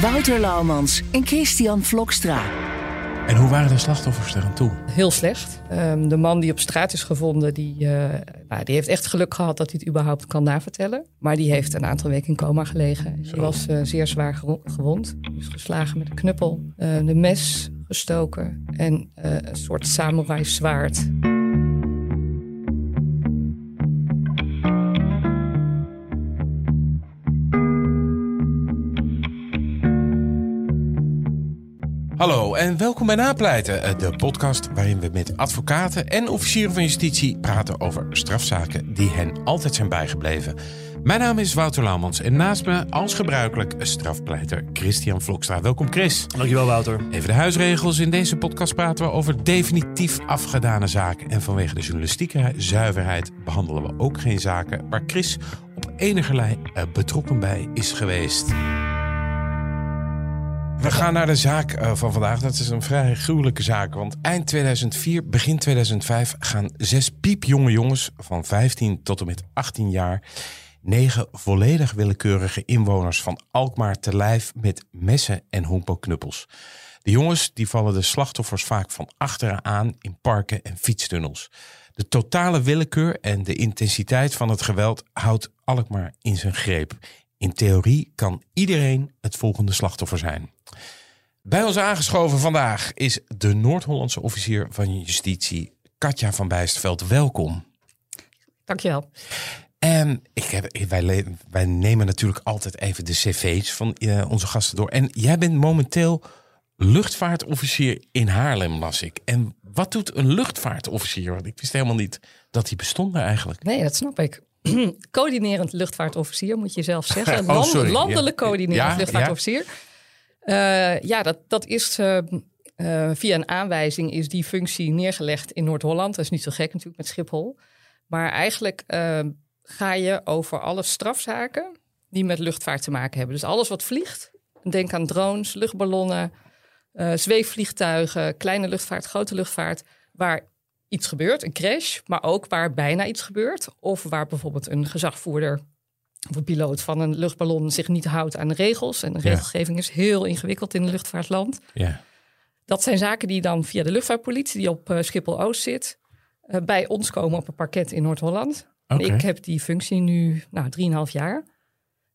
Wouter Laumans en Christian Vlokstra. En hoe waren de slachtoffers er aan toe? Heel slecht. Ehm, de man die op straat is gevonden, die, eh, nou, die heeft echt geluk gehad dat hij het überhaupt kan navertellen. Maar die heeft een aantal weken in coma gelegen. Die was eh, zeer zwaar gewo- gewond. Is geslagen met een knuppel, eh, een mes gestoken en eh, een soort samurai zwaard. Hallo en welkom bij Napleiten, eh, de podcast waarin we met advocaten en officieren van justitie praten over strafzaken die hen altijd zijn bijgebleven. Mijn naam is Wouter Laumans en naast me als gebruikelijk strafpleiter Christian Vlokstra. Welkom Chris. Dankjewel, Wouter. Even de huisregels. In deze podcast praten we over definitief afgedane zaken. En vanwege de journalistieke zuiverheid behandelen we ook geen zaken waar Chris op enigerlei eh, betrokken bij is geweest. We gaan naar de zaak eh, van vandaag. Dat is een vrij gruwelijke zaak. Want eind 2004, begin 2005 gaan zes piepjonge jongens van 15 tot en met 18 jaar... negen volledig willekeurige inwoners van Alkmaar te lijf met messen en honkbalknuppels. De jongens die vallen de slachtoffers vaak van achteren aan in parken en fietstunnels. De totale willekeur en de intensiteit van het geweld houdt Alkmaar in zijn greep. In theorie kan iedereen het volgende slachtoffer zijn. Bij ons aangeschoven vandaag is de Noord-Hollandse officier van justitie, Katja van Bijsterveld. Welkom. Dankjewel. En ik heb, wij, wij nemen natuurlijk altijd even de cv's van eh, onze gasten door. En jij bent momenteel luchtvaartofficier in Haarlem, las ik. En wat doet een luchtvaartofficier? Want ik wist helemaal niet dat die bestonden eigenlijk. Nee, dat snap ik. Coördinerend luchtvaartofficier, moet je zelf zeggen. Oh, sorry. landelijk Ja. coördinerend Ja, luchtvaartofficier. Ja, ja dat, dat is eh, eh, via een aanwijzing is die functie neergelegd in Noord-Holland. Dat is niet zo gek natuurlijk met Schiphol. Maar eigenlijk eh, ga je over alle strafzaken die met luchtvaart te maken hebben. Dus alles wat vliegt. Denk aan drones, luchtballonnen, eh, zweefvliegtuigen, kleine luchtvaart, grote luchtvaart. Waar iets gebeurt, een crash, maar ook waar bijna iets gebeurt. Of waar bijvoorbeeld een gezagvoerder of een piloot van een luchtballon zich niet houdt aan de regels. En de Ja. regelgeving is heel ingewikkeld in een luchtvaartland. Ja. Dat zijn zaken die dan via de luchtvaartpolitie, die op eh, Schiphol-Oost zit, eh, bij ons komen op een parket in Noord-Holland. Ik heb die functie nu nou, 3,5 jaar.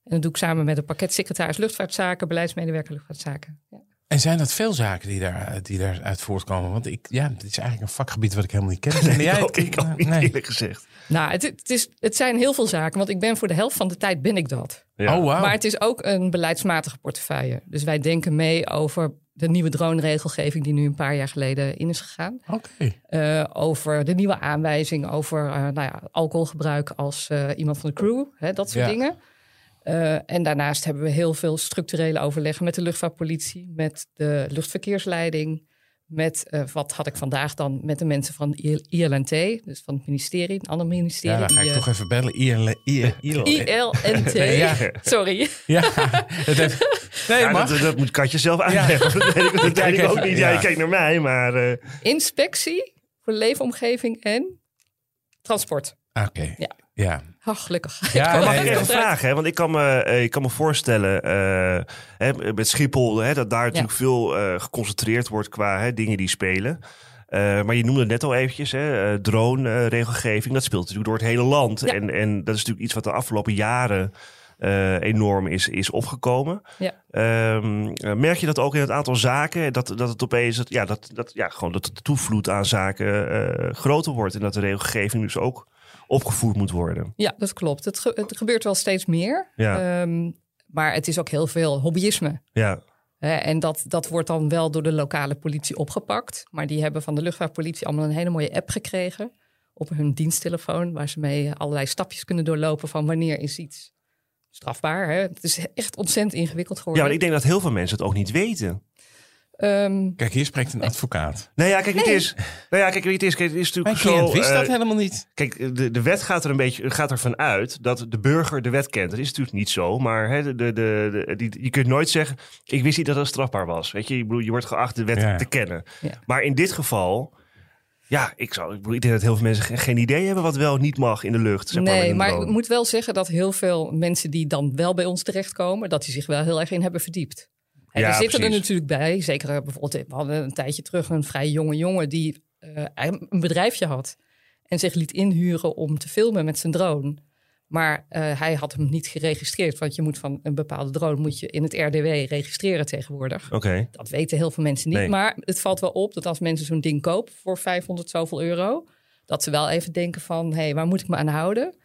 En dat doe ik samen met een pakketsecretaris luchtvaartzaken, beleidsmedewerker luchtvaartzaken. En zijn dat veel zaken die, daar, die daaruit voortkomen? Want ik, ja, dit is eigenlijk een vakgebied wat ik helemaal niet ken. Ken jij ik het? ook, ik ook niet Nee. eerlijk gezegd. Nou, het, het, is, het zijn heel veel zaken, want ik ben voor de helft van de tijd ben ik dat. Ja. Oh, wauw. Maar het is ook een beleidsmatige portefeuille. Dus wij denken mee over de nieuwe drone-regelgeving die nu een paar jaar geleden in is gegaan. Oké. Eh, over de nieuwe aanwijzing over eh, nou ja, alcoholgebruik als eh, iemand van de crew, hè, dat soort Ja. dingen. Eh, en daarnaast hebben we heel veel structurele overleggen met de luchtvaartpolitie, met de luchtverkeersleiding, met eh, wat had ik vandaag dan met de mensen van IL- ILNT, dus van het ministerie, een ander ministerie. Ja, dan ga ik die, toch eh, even bellen. IL, IL, IL. ILNT. Ja. Sorry. Ja, het heeft, nee, Ja, mag. dat, dat moet Katje zelf uitleggen. Dat weet ik, dat Kijk ik ook niet. ja. Je kijkt naar mij, maar... eh, Inspectie voor leefomgeving en transport. Oké. Ja. Ja. Oh, gelukkig. Ja, mag ik even vragen? Hè? Want ik kan me, eh, ik kan me voorstellen, eh, hè, met Schiphol, hè, dat daar natuurlijk veel eh, geconcentreerd wordt qua hè, dingen die spelen. Eh, maar je noemde het net al eventjes, hè, eh, drone-regelgeving. dat speelt natuurlijk door het hele land. Ja. En, en dat is natuurlijk iets wat de afgelopen jaren eh, enorm is, is opgekomen. Ja. Ehm, eh, merk je dat ook in het aantal zaken? Dat, dat het opeens, het, ja, dat, dat, ja, gewoon dat de toevloed aan zaken eh, groter wordt. En dat de regelgeving dus ook opgevoerd moet worden. Ja, dat klopt. Het, ge- het gebeurt wel steeds meer. Ja. Ehm, maar het is ook heel veel hobbyisme. Ja, en dat, dat wordt dan wel door de lokale politie opgepakt. Maar die hebben van de luchtvaartpolitie allemaal een hele mooie app gekregen. Op hun diensttelefoon. Waar ze mee allerlei stapjes kunnen doorlopen van wanneer is iets strafbaar. Hè? Het is echt ontzettend ingewikkeld Ja, geworden. maar ik denk dat heel veel mensen het ook niet weten. Ehm, Kijk, hier spreekt een advocaat. Nou ja, kijk, het is. Nou ja, kijk, wie het is. Kijk, het is natuurlijk zo. wist eh, dat helemaal niet. Kijk, de, de wet gaat er een beetje gaat ervan uit dat de burger de wet kent. Dat is natuurlijk niet zo, maar hè, de, de, die, je kunt nooit zeggen: ik wist niet dat dat strafbaar was. Weet je, ik bedoel, je wordt geacht de wet Ja. te kennen. Ja. Maar in dit geval, ja, ik zou, ik, bedoel, ik denk dat heel veel mensen ge- geen idee hebben wat wel niet mag in de lucht. Zeg maar, nee, maar ik moet wel zeggen dat heel veel mensen die dan wel bij ons terechtkomen, dat die zich wel heel erg in hebben verdiept. En Ja, er zitten er natuurlijk bij, zeker eh, bijvoorbeeld, we hadden een tijdje terug een vrij jonge jongen die eh, een bedrijfje had en zich liet inhuren om te filmen met zijn drone. Maar eh, hij had hem niet geregistreerd, want je moet van een bepaalde drone moet je in het RDW registreren tegenwoordig. Oké. Dat weten heel veel mensen niet. Nee. Maar het valt wel op dat als mensen zo'n ding kopen voor 500 zoveel euro, dat ze wel even denken van, hé, hey, waar moet ik me aan houden?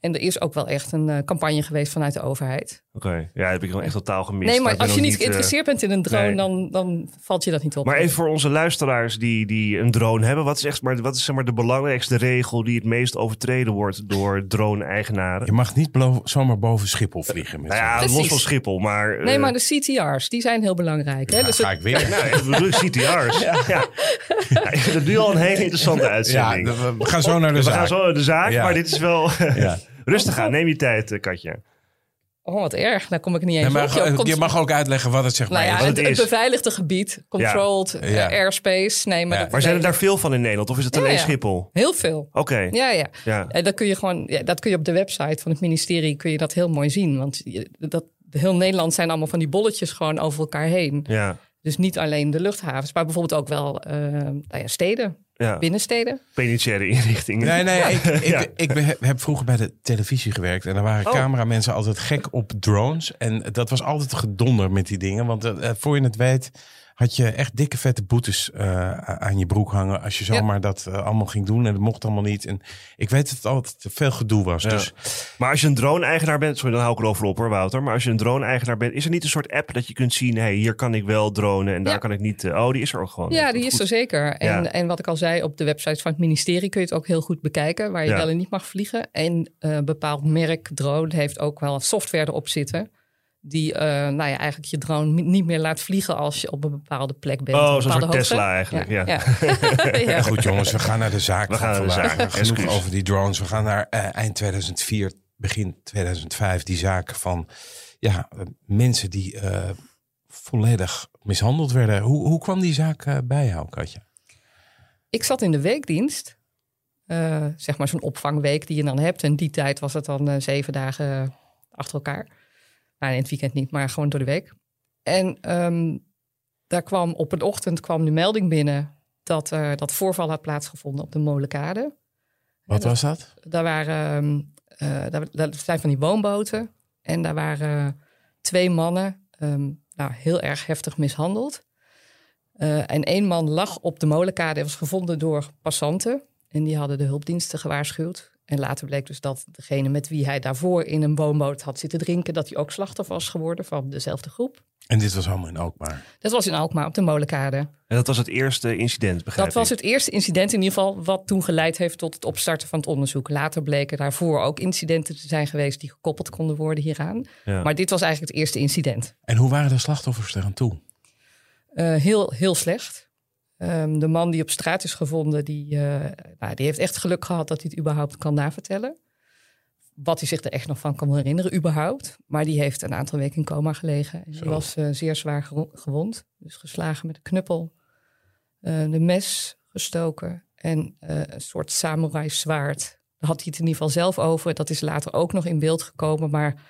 En er is ook wel echt een eh, campagne geweest vanuit de overheid. Oké, ja, heb ik dan echt totaal gemist. nee, maar als je niet eh, geïnteresseerd bent in een drone, nee. dan, dan valt je dat niet op. Maar even voor onze luisteraars die, die een drone hebben. Wat is, echt, maar, wat is zeg maar, de belangrijkste regel die het meest overtreden wordt door drone-eigenaren? Je mag niet zomaar boven Schiphol vliegen. Met Nou ja, Precies. los van Schiphol, maar... nee, eh, maar de CTR's, die zijn heel belangrijk. Hè? Ja, Dus ga het- ik weer. Nou, ik bedoel CTR's. ja. Ja. ik vind het nu al een hele interessante Ja, uitzending. we we gaan zo naar de we zaak. gaan zo naar de zaak, Ja. maar dit is wel... Rustig aan, neem je tijd, eh, Katja. Oh, wat erg. Daar kom ik niet eens Nee, maar op. Je, mag ook uitleggen wat het zeg maar nou ja, is. het, beveiligde gebied, controlled eh, Ja. airspace. Nee, maar, Ja. dat, Maar zijn er daar veel van in Nederland of is het alleen ja. Schiphol? heel veel. Oké, Ja, ja. ja. En dat kun je gewoon, ja, dat kun je op de website van het ministerie kun je dat heel mooi zien. Want dat, heel Nederland zijn allemaal van die bolletjes gewoon over elkaar heen. Ja, Dus niet alleen de luchthavens, maar bijvoorbeeld ook wel eh, nou ja, steden, ja. binnensteden. penitentiaire inrichtingen. Nee, nee, ik, ik, Ja. ik heb vroeger bij de televisie gewerkt. En daar waren Oh. cameramensen altijd gek op drones. En dat was altijd gedonder met die dingen. Want eh, voor je het weet had je echt dikke vette boetes eh, aan je broek hangen. Als je Ja. zomaar dat eh, allemaal ging doen. En dat mocht allemaal niet. En ik weet dat het altijd veel gedoe was. Ja. Dus Maar als je een drone-eigenaar bent, sorry, dan hou ik erover op hoor, Wouter. Maar als je een drone-eigenaar bent, is er niet een soort app dat je kunt zien, hey, hier kan ik wel dronen en daar Ja. kan ik niet. eh, oh, die is er ook gewoon. Ja, Goed. die is er zeker. En, Ja. en wat ik al zei, op de website van het ministerie kun je het ook heel goed bekijken, waar je Ja. wel en niet mag vliegen. En eh, een bepaald merk drone heeft ook wel software erop zitten. Die eh, nou ja, eigenlijk je drone ni- niet meer laat vliegen als je op een bepaalde plek bent. Oh, hoogte. Tesla eigenlijk, ja. ja. Ja. goed jongens, we gaan naar de zaak We van gaan naar de zaak, Genoeg over die drones. We gaan naar eh, eind 2004, begin 2005. Die zaak van ja, eh, mensen die eh, volledig mishandeld werden. Hoe, hoe kwam die zaak bij jou, Katja? Ik zat in de weekdienst. Eh, zeg maar zo'n opvangweek die je dan hebt. En die tijd was het dan zeven dagen achter elkaar. Nou, in het weekend niet, maar gewoon door de week. En ehm, daar kwam op een ochtend kwam de melding binnen dat dat voorval had plaatsgevonden op de Molenkade. Wat was dat? Daar waren, daar, daar zijn van die woonboten. En daar waren twee mannen ehm, nou, heel erg heftig mishandeld. Eh, en één man lag op de molenkade en was gevonden door passanten. En die hadden de hulpdiensten gewaarschuwd. En later bleek dus dat degene met wie hij daarvoor in een woonboot had zitten drinken... dat hij ook slachtoffer was geworden van dezelfde groep. En dit was allemaal in Alkmaar. Dat was in Alkmaar op de molenkade. En dat was het eerste incident, begrijp Dat was het eerste incident in ieder geval wat toen geleid heeft tot het opstarten van het onderzoek. Later bleken daarvoor ook incidenten te zijn geweest die gekoppeld konden worden hieraan. Ja. Maar dit was eigenlijk het eerste incident. En hoe waren de slachtoffers eraan toe? Eh, heel, heel slecht. Ehm, de man die op straat is gevonden, die, eh, nou, die heeft echt geluk gehad dat hij het überhaupt kan navertellen. Wat hij zich er echt nog van kan herinneren, überhaupt. Maar die heeft een aantal weken in coma gelegen. En die Zo. was eh, zeer zwaar gewo- gewond. Dus geslagen met een knuppel, eh, de mes gestoken en een soort samurai zwaard. Daar had hij het in ieder geval zelf over. Dat is later ook nog in beeld gekomen. Maar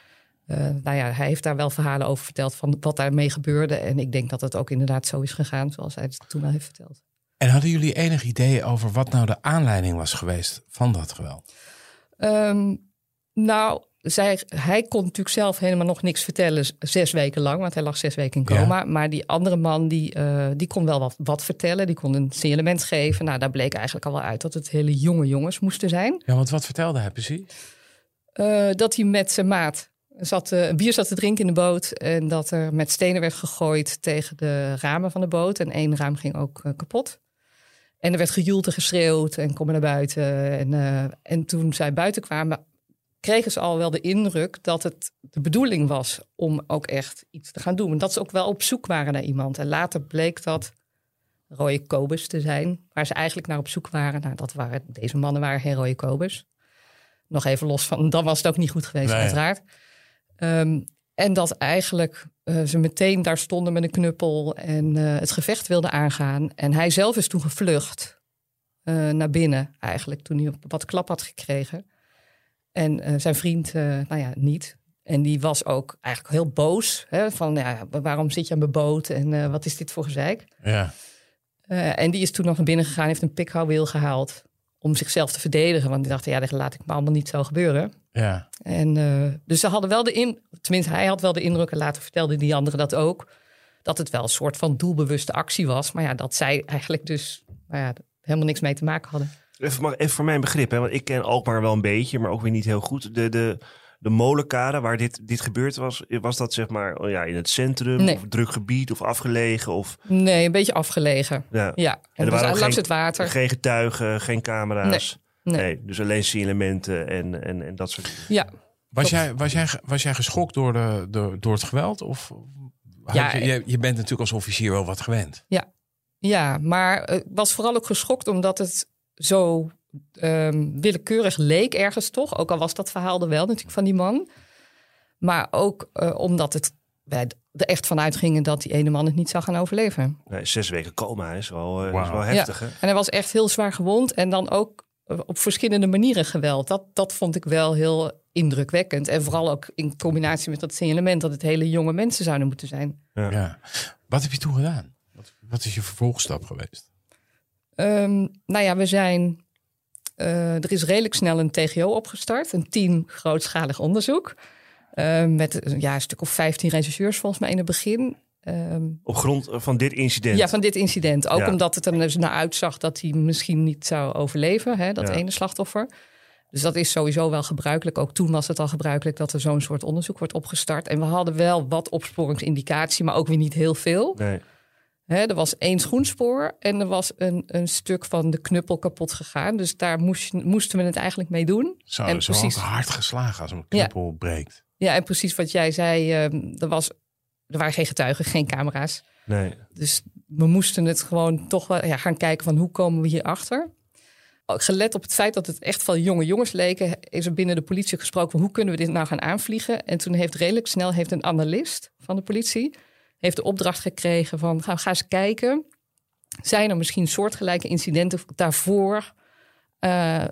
eh, nou ja, hij heeft daar wel verhalen over verteld van wat daarmee gebeurde. En ik denk dat het ook inderdaad zo is gegaan, zoals hij het toen al heeft verteld. En hadden jullie enig idee over wat nou de aanleiding was geweest van dat geweld? Ehm, nou, zij, hij kon natuurlijk zelf helemaal nog niks vertellen, zes weken lang, want hij lag zes weken in Ja. coma. Maar die andere man, die, eh, die kon wel wat, wat vertellen, die kon een signalement geven. Nou, daar bleek eigenlijk al wel uit dat het hele jonge jongens moesten zijn. Ja, want wat vertelde hij precies? Eh, dat hij met zijn maat zat, eh, een bier zat te drinken in de boot. En dat er met stenen werd gegooid tegen de ramen van de boot. En één raam ging ook eh, kapot. En er werd gejoeld en geschreeuwd en kom maar naar buiten. En, eh, en toen zij buiten kwamen, kregen ze al wel de indruk dat het de bedoeling was om ook echt iets te gaan doen. En dat ze ook wel op zoek waren naar iemand. En later bleek dat rode kobus te zijn, waar ze eigenlijk naar op zoek waren. Nou, dat waren, deze mannen waren geen rode kobus. Nog even los van, dan was het ook niet goed geweest, Nee. uiteraard. Ehm, en dat eigenlijk eh, ze meteen daar stonden met een knuppel en eh, het gevecht wilden aangaan. En hij zelf is toen gevlucht eh, naar binnen, eigenlijk, toen hij wat klap had gekregen. En zijn vriend, nou ja, niet. En die was ook eigenlijk heel boos. Hè, van, ja, waarom zit je aan mijn boot en wat is dit voor gezeik? Ja. En die is toen nog naar binnen gegaan, heeft een pikhouweel gehaald om zichzelf te verdedigen. Want die dacht, ja, dat laat ik me allemaal niet zo gebeuren. Ja. En eh, dus ze hadden wel de in, tenminste, hij had wel de indruk, en later vertelde die anderen dat ook, dat het wel een soort van doelbewuste actie was. Maar ja, dat zij eigenlijk dus nou ja, helemaal niks mee te maken hadden. Even, maar even voor mijn begrip, hè, want ik ken Alkmaar wel een beetje, maar ook weer niet heel goed. De, de, de molenkade waar dit, dit gebeurd was, was dat zeg maar oh ja, in het centrum, Nee. of druk gebied, of afgelegen? Of, Nee, een beetje afgelegen. ja. Ja, er en dus waren langs geen- het water. Geen getuigen, geen camera's. Nee. Nee, dus alleen signalementen en, en, en dat soort dingen. Ja, Was jij, was, jij, was jij geschokt door, de, door, door het geweld? Of Ja, je, je, je bent natuurlijk als officier wel wat gewend. ja, maar eh, ik was vooral ook geschokt omdat het zo ehm, willekeurig leek ergens toch. Ook al was dat verhaal er wel natuurlijk van die man. Maar ook eh, omdat het, wij er echt vanuit gingen dat die ene man het niet zou gaan overleven. Nee, zes weken coma is wel, eh, is wel heftig. Hè? En hij was echt heel zwaar gewond en dan ook eh, op verschillende manieren geweld. Dat, dat vond ik wel heel indrukwekkend. En vooral ook in combinatie met dat signalement dat het hele jonge mensen zouden moeten zijn. Ja. Wat heb je toen gedaan? Wat, wat is je vervolgstap geweest? Ehm, nou ja, we zijn. Eh, er is redelijk snel een TGO opgestart, een team grootschalig onderzoek. eh, met ja, een stuk of 15 rechercheurs volgens mij in het begin. Ehm, Op grond van dit incident. ja, van dit incident. Ook Ja. omdat het er dus naar uitzag dat hij misschien niet zou overleven, hè, dat Ja. ene slachtoffer. Dus dat is sowieso wel gebruikelijk. Ook toen was het al gebruikelijk dat er zo'n soort onderzoek wordt opgestart. En we hadden wel wat opsporingsindicatie, maar ook weer niet heel veel. Nee. Er was één schoenspoor en er was een, een stuk van de knuppel kapot gegaan. Dus daar moest, moesten we het eigenlijk mee doen. Zo, En zo precies. hard geslagen als een knuppel breekt. Ja, en precies wat jij zei, ehm, er, was, er waren geen getuigen, geen camera's. nee. Dus we moesten het gewoon toch wel ja, gaan kijken van hoe komen we hierachter. Ook Gelet op het feit dat het echt van jonge jongens leken, is er binnen de politie gesproken van hoe kunnen we dit nou gaan aanvliegen. En toen heeft redelijk snel heeft een analist van de politie heeft de opdracht gekregen van ga, ga eens kijken. Zijn er misschien soortgelijke incidenten daarvoor eh,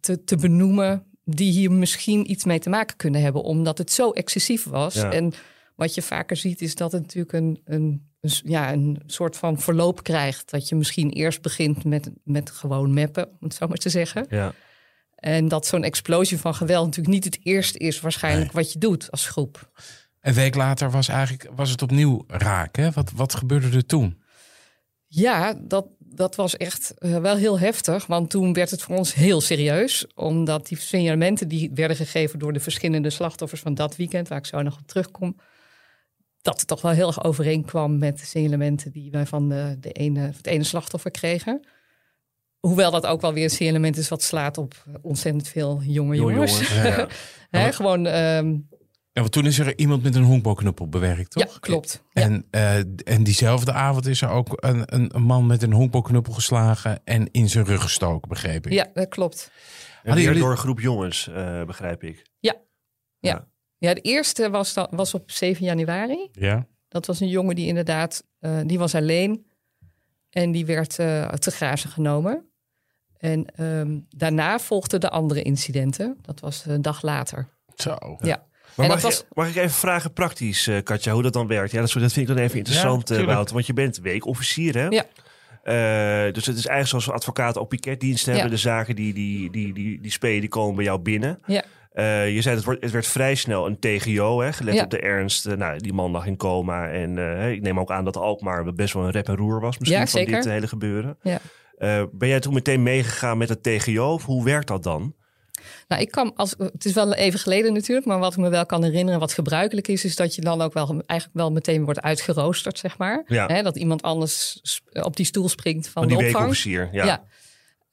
te, te benoemen die hier misschien iets mee te maken kunnen hebben, omdat het zo excessief was. Ja. En wat je vaker ziet is dat het natuurlijk een, een, een, ja, een soort van verloop krijgt. Dat je misschien eerst begint met, met gewoon mappen, om het zo maar te zeggen. Ja. En dat zo'n explosie van geweld natuurlijk niet het eerste is waarschijnlijk wat je doet als groep. Een week later was, eigenlijk, was het opnieuw raak. Hè? Wat, wat gebeurde er toen? Ja, dat, dat was echt eh, wel heel heftig. Want toen werd het voor ons heel serieus. Omdat die signalementen die werden gegeven door de verschillende slachtoffers van dat weekend, waar ik zo nog op terugkom, dat het toch wel heel erg overeenkwam met de signalementen die wij van de, de ene, het ene slachtoffer kregen. Hoewel dat ook wel weer een signalement is wat slaat op ontzettend veel jonge Jonge jongens. jongens, ja. Hè, gewoon, ehm, Ja, want toen is er iemand met een honkbalknuppel bewerkt, toch? ja, klopt. Ja. En, eh, en diezelfde avond is er ook een, een, een man met een honkbalknuppel geslagen en in zijn rug gestoken, begreep ik. ja, dat klopt. En Hadden weer jullie- door een groep jongens, eh, begrijp ik. Ja, de eerste was, dan, was op 7 januari. Ja? Dat was een jongen die inderdaad, eh, die was alleen en die werd eh, te grazen genomen. En ehm, daarna volgden de andere incidenten. Dat was een dag later. Zo. Ja. Maar mag, was- ik, mag ik even vragen praktisch, eh, Katja, hoe dat dan werkt? Ja, dat, vind ik dan even interessant, eh. Wouter. Want je bent weekofficier, hè? Ja. Eh, dus het is eigenlijk zoals we advocaten op piketdienst hebben. Ja. De zaken die, die, die, die, die spelen, die komen bij jou binnen. Ja, je zei, het, wordt, het werd vrij snel een TGO, hè, gelet Ja. op de ernst. Nou, die man lag in coma. En ik neem ook aan dat Alkmaar best wel een rep en roer was misschien Ja, van dit hele gebeuren. ja. Ben jij toen meteen meegegaan met het TGO? Of hoe werkt dat dan? Nou, ik kan als, het is wel even geleden natuurlijk, maar wat ik me wel kan herinneren, wat gebruikelijk is, is dat je dan ook wel eigenlijk wel meteen wordt uitgeroosterd, zeg maar. Ja. Dat iemand anders op die stoel springt van, Van die de opvang. Ja. Ja.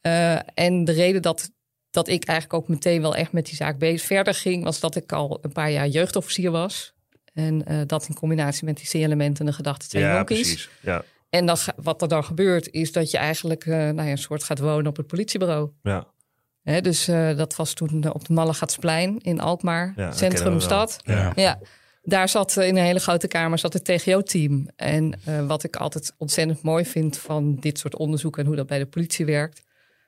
Eh, en de reden dat dat ik eigenlijk ook meteen wel echt met die zaak bezig verder ging, was dat ik al een paar jaar jeugdofficier was. En uh, dat in combinatie met die C-elementen en de gedachte twee ja, precies. Ja, En dat, wat er dan gebeurt, is dat je eigenlijk eh, nou ja, een soort gaat wonen op het politiebureau. ja. Hè, dus eh, dat was toen op de Mallegatsplein in Alkmaar, dat kennen centrum we wel. stad. Ja. Ja, daar zat eh, in een hele grote kamer zat het TGO-team. En eh, wat ik altijd ontzettend mooi vind van dit soort onderzoek en hoe dat bij de politie werkt.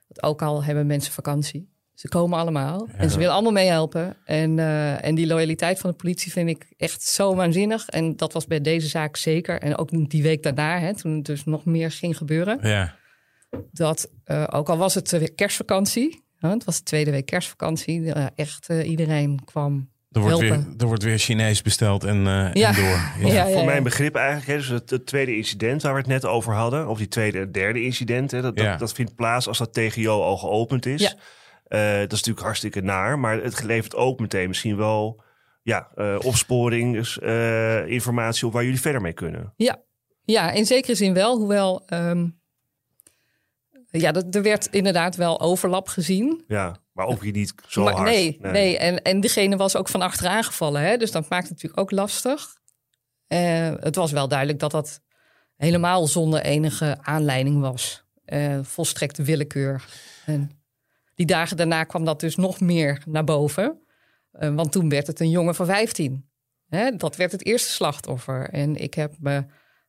Dat ook al hebben mensen vakantie. Ze komen allemaal en ze willen allemaal meehelpen. En, eh, en die loyaliteit van de politie vind ik echt zo waanzinnig. En dat was bij deze zaak zeker. En ook die week daarna, hè, toen het dus nog meer ging gebeuren. Ja. Dat eh, ook al was het kerstvakantie. Hè, het was de tweede week kerstvakantie. eh, echt eh, iedereen kwam Er wordt, weer, helpen. er wordt weer Chinees besteld en, eh, Ja. en door. Ja, ja, Voor ja. mijn begrip eigenlijk, hè, dus het, het tweede incident waar we het net over hadden, of die tweede en derde incident, hè, dat, Ja. dat, dat vindt plaats als dat TGO al geopend is. Ja. Eh, dat is natuurlijk hartstikke naar, maar het levert ook meteen misschien wel ja, eh, opsporing, dus, eh, informatie op waar jullie verder mee kunnen. Ja, in zekere zin wel. Hoewel, ehm, ja, dat, er werd inderdaad wel overlap gezien. Ja, maar ook hier niet zo maar hard. nee, nee. En, en diegene was ook van achteraan gevallen. Hè? Dus dat maakt het natuurlijk ook lastig. Eh, het was wel duidelijk dat dat helemaal zonder enige aanleiding was. Eh, volstrekte willekeur. En die dagen daarna kwam dat dus nog meer naar boven. Eh, want toen werd het een jongen van 15. Hè? Dat werd het eerste slachtoffer. En ik heb me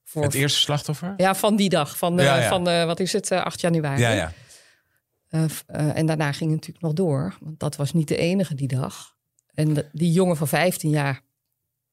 voor Het eerste slachtoffer? ja, van die dag. Van, de, Ja, ja. van de, wat is het, eh, 8 januari. ja. ja. Eh, eh, en daarna ging het natuurlijk nog door. Want dat was niet de enige die dag. En de- die jongen van 15 jaar...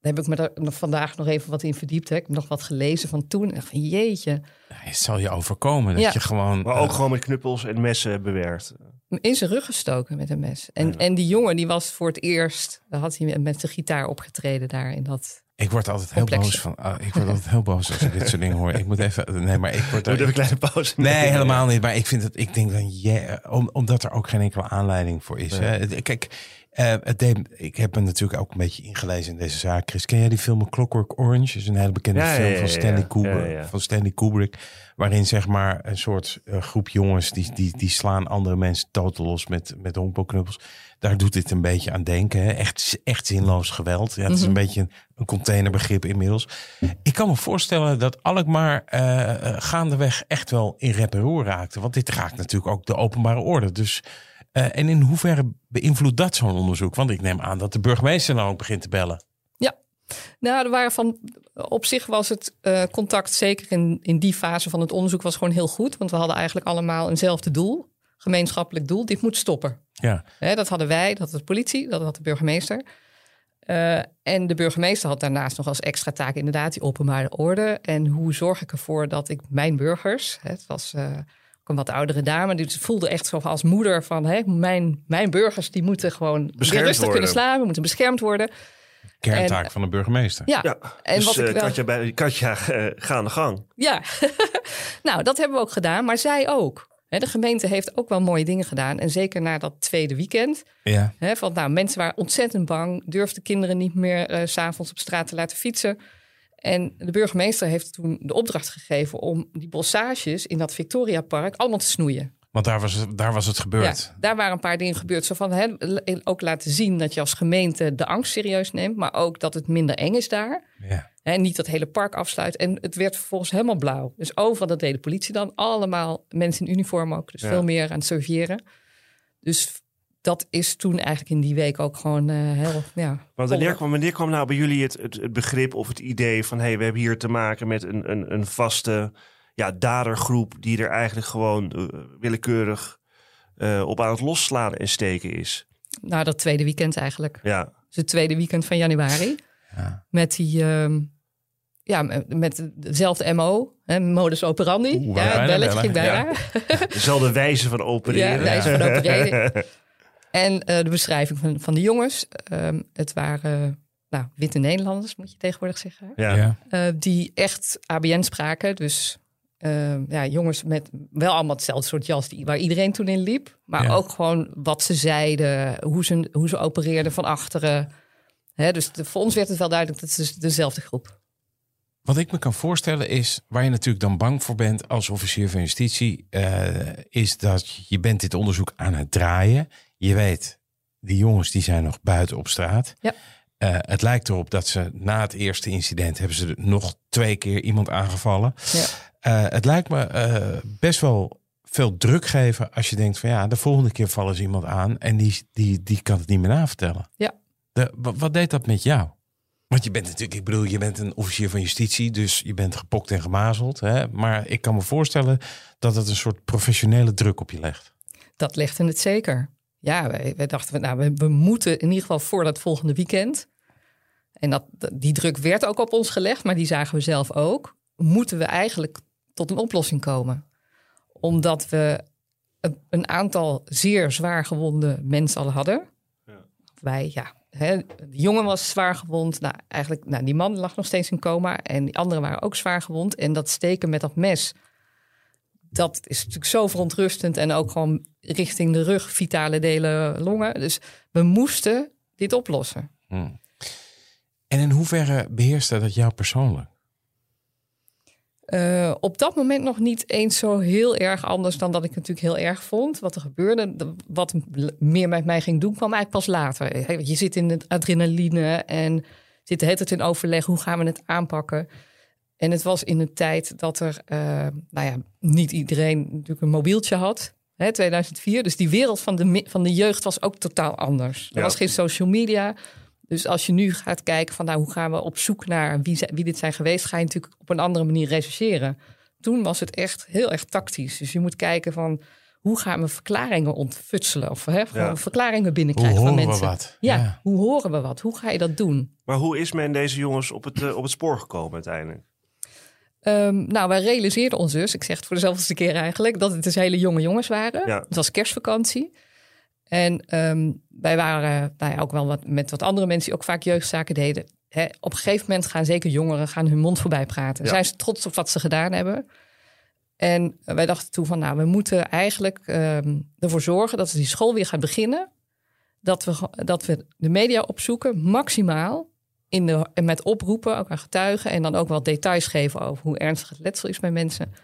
Daar heb ik me er nog vandaag nog even wat in verdiept. Hè. Ik heb nog wat gelezen van toen. En van jeetje. Het zal je overkomen dat Ja. je gewoon... Maar ook eh, gewoon met knuppels en messen bewerkt. In zijn rug gestoken met een mes. En, en die jongen die was voor het eerst... Daar had hij met zijn gitaar opgetreden daar in dat... ik word altijd heel boos van... ah, ik word altijd heel boos als ik dit soort dingen hoor. Ik moet even... Nee, maar ik word... Doe er- even een kleine pauze. Nee, helemaal niet. Maar ik vind het, ik denk dan, yeah, om, omdat er ook geen enkele aanleiding voor is. Hè. Kijk, eh, het deed, ik heb me natuurlijk ook een beetje ingelezen in deze zaak. Chris, ken jij die film Clockwork Orange? Dat is een hele bekende Ja, film ja, van, Stanley. Kubrick, van Stanley Kubrick. Waarin zeg maar een soort eh, groep jongens die, die, die slaan andere mensen totaal los met, met honkbalknuppels. Daar doet dit een beetje aan denken. Hè. Echt, echt zinloos geweld. Ja, het is een beetje een, containerbegrip inmiddels. Ik kan me voorstellen dat Alkmaar eh eh, gaandeweg echt wel in rep en roer raakte. Want dit raakt natuurlijk ook de openbare orde. Dus, eh, en in hoeverre beïnvloedt dat zo'n onderzoek? Want ik neem aan dat de burgemeester nou ook begint te bellen. Ja, nou, er waren van, op zich was het contact, zeker in, in die fase van het onderzoek, was gewoon heel goed. Want we hadden eigenlijk allemaal eenzelfde doel, gemeenschappelijk doel. Dit moet stoppen. Ja, Hè, dat hadden wij, dat had de politie, dat had de burgemeester. Eh, en de burgemeester had daarnaast nog als extra taak inderdaad die openbare orde. En hoe zorg ik ervoor dat ik mijn burgers, hè, het was eh, ook een wat oudere dame, die voelde echt zo als moeder van hè, mijn, mijn burgers die moeten gewoon rustig worden. kunnen slapen, moeten beschermd worden. kerntaak van de burgemeester. Ja, Ja, en dus wat ik eh, wel... Katja, bij, Katja eh, ga aan de gang. Ja, nou dat hebben we ook gedaan, maar zij ook. De gemeente heeft ook wel mooie dingen gedaan. En zeker na dat tweede weekend. Ja. Hè, van, nou, mensen waren ontzettend bang, durfden kinderen niet meer eh, s s'avonds op straat te laten fietsen. En de burgemeester heeft toen de opdracht gegeven om die bossages in dat Victoriapark allemaal te snoeien. Want daar was het, daar was het gebeurd. Ja, daar waren een paar dingen gebeurd. Zo van, hè, ook laten zien dat je als gemeente de angst serieus neemt, maar ook dat het minder eng is daar. Ja. En niet dat hele park afsluit. En het werd vervolgens helemaal blauw. Dus overal, dat deed de politie dan. Allemaal mensen in uniform ook. Dus Ja. veel meer aan het surveilleren. Dus dat is toen eigenlijk in die week ook gewoon eh, heel... Ja, Want wanneer kwam, wanneer kwam nou bij jullie het, het, het begrip of het idee van... hey, we hebben hier te maken met een, een, een vaste ja, dadergroep... die er eigenlijk gewoon eh, willekeurig eh, op aan het losslaan en steken is? Nou, dat tweede weekend eigenlijk. Ja, Dus het tweede weekend van januari. Ja. Met die... ehm, ja, met dezelfde MO, hè, modus operandi. Oeh, ja, bijna belletje ging bijna. dezelfde wijze van opereren. Ja, wijze van opereren. En eh, de beschrijving van, van de jongens. Ehm, het waren nou, witte Nederlanders, moet je tegenwoordig zeggen. Ja. Ja. Eh, die echt ABN spraken. Dus ehm, ja, jongens met wel allemaal hetzelfde soort jas die, waar iedereen toen in liep. Maar Ja. ook gewoon wat ze zeiden, hoe ze, hoe ze opereerden van achteren. Hè, dus de, voor ons werd het wel duidelijk dat het dus dezelfde groep. Wat ik me kan voorstellen is, waar je natuurlijk dan bang voor bent als officier van justitie, eh, is dat je bent dit onderzoek aan het draaien. Je weet, die jongens die zijn nog buiten op straat. Ja. Eh, het lijkt erop dat ze na het eerste incident hebben ze nog twee keer iemand aangevallen. Ja. Eh, het lijkt me eh, best wel veel druk geven als je denkt van ja, de volgende keer vallen ze iemand aan en die, die, die kan het niet meer navertellen. Ja. De, wat, wat deed dat met jou? Want je bent natuurlijk, ik bedoel, je bent een officier van justitie, dus je bent gepokt en gemazeld. Hè? Maar ik kan me voorstellen dat het een soort professionele druk op je legt. Dat legde het zeker. Ja, wij, wij dachten, nou, we, we moeten in ieder geval voor dat volgende weekend. En dat, die druk werd ook op ons gelegd, maar die zagen we zelf ook. Moeten we eigenlijk tot een oplossing komen? Omdat we een, een aantal zeer zwaar gewonde mensen al hadden. Wij, ja, hè, de jongen was zwaar gewond. Nou, eigenlijk, nou, die man lag nog steeds in coma. En die anderen waren ook zwaar gewond. En dat steken met dat mes, dat is natuurlijk zo verontrustend. En ook gewoon richting de rug, vitale delen, longen. Dus we moesten dit oplossen. En in hoeverre beheerste dat jou persoonlijk? Eh, op dat moment nog niet eens zo heel erg anders dan dat ik natuurlijk heel erg vond. Wat er gebeurde, de- wat meer met mij ging doen, kwam eigenlijk pas later. Je zit in het adrenaline en zit de hele tijd in overleg. Hoe gaan we het aanpakken? En het was in een tijd dat er, eh, nou ja, niet iedereen natuurlijk een mobieltje had. Hè, 2004. Dus die wereld van de, van de jeugd was ook totaal anders. Er was geen social media. Dus als je nu gaat kijken van nou, hoe gaan we op zoek naar wie, wie dit zijn geweest, ga je natuurlijk op een andere manier rechercheren. Toen was het echt heel erg tactisch. Dus je moet kijken van hoe gaan we verklaringen ontfutselen of hè, Ja. verklaringen Hoe binnenkrijgen van horen we mensen. wat? Ja, hoe horen we wat? Hoe ga je dat doen? Maar hoe is men deze jongens op het, eh, op het spoor gekomen uiteindelijk? Ehm, nou, wij realiseerden ons dus, ik zeg het voor de zoveelste keer eigenlijk, dat het dus hele jonge jongens waren. Ja. Het was kerstvakantie. En ehm, wij waren nou ja, ook wel wat, met wat andere mensen die ook vaak jeugdzaken deden. Hè, op een gegeven moment gaan zeker jongeren gaan hun mond voorbij praten. Ja. Zijn ze trots op wat ze gedaan hebben? En wij dachten toen van, nou, we moeten eigenlijk ehm, ervoor zorgen dat die school weer gaat beginnen. Dat we, dat we de media opzoeken, maximaal. In de, met oproepen, ook aan getuigen. En dan ook wel details geven over hoe ernstig het letsel is bij mensen.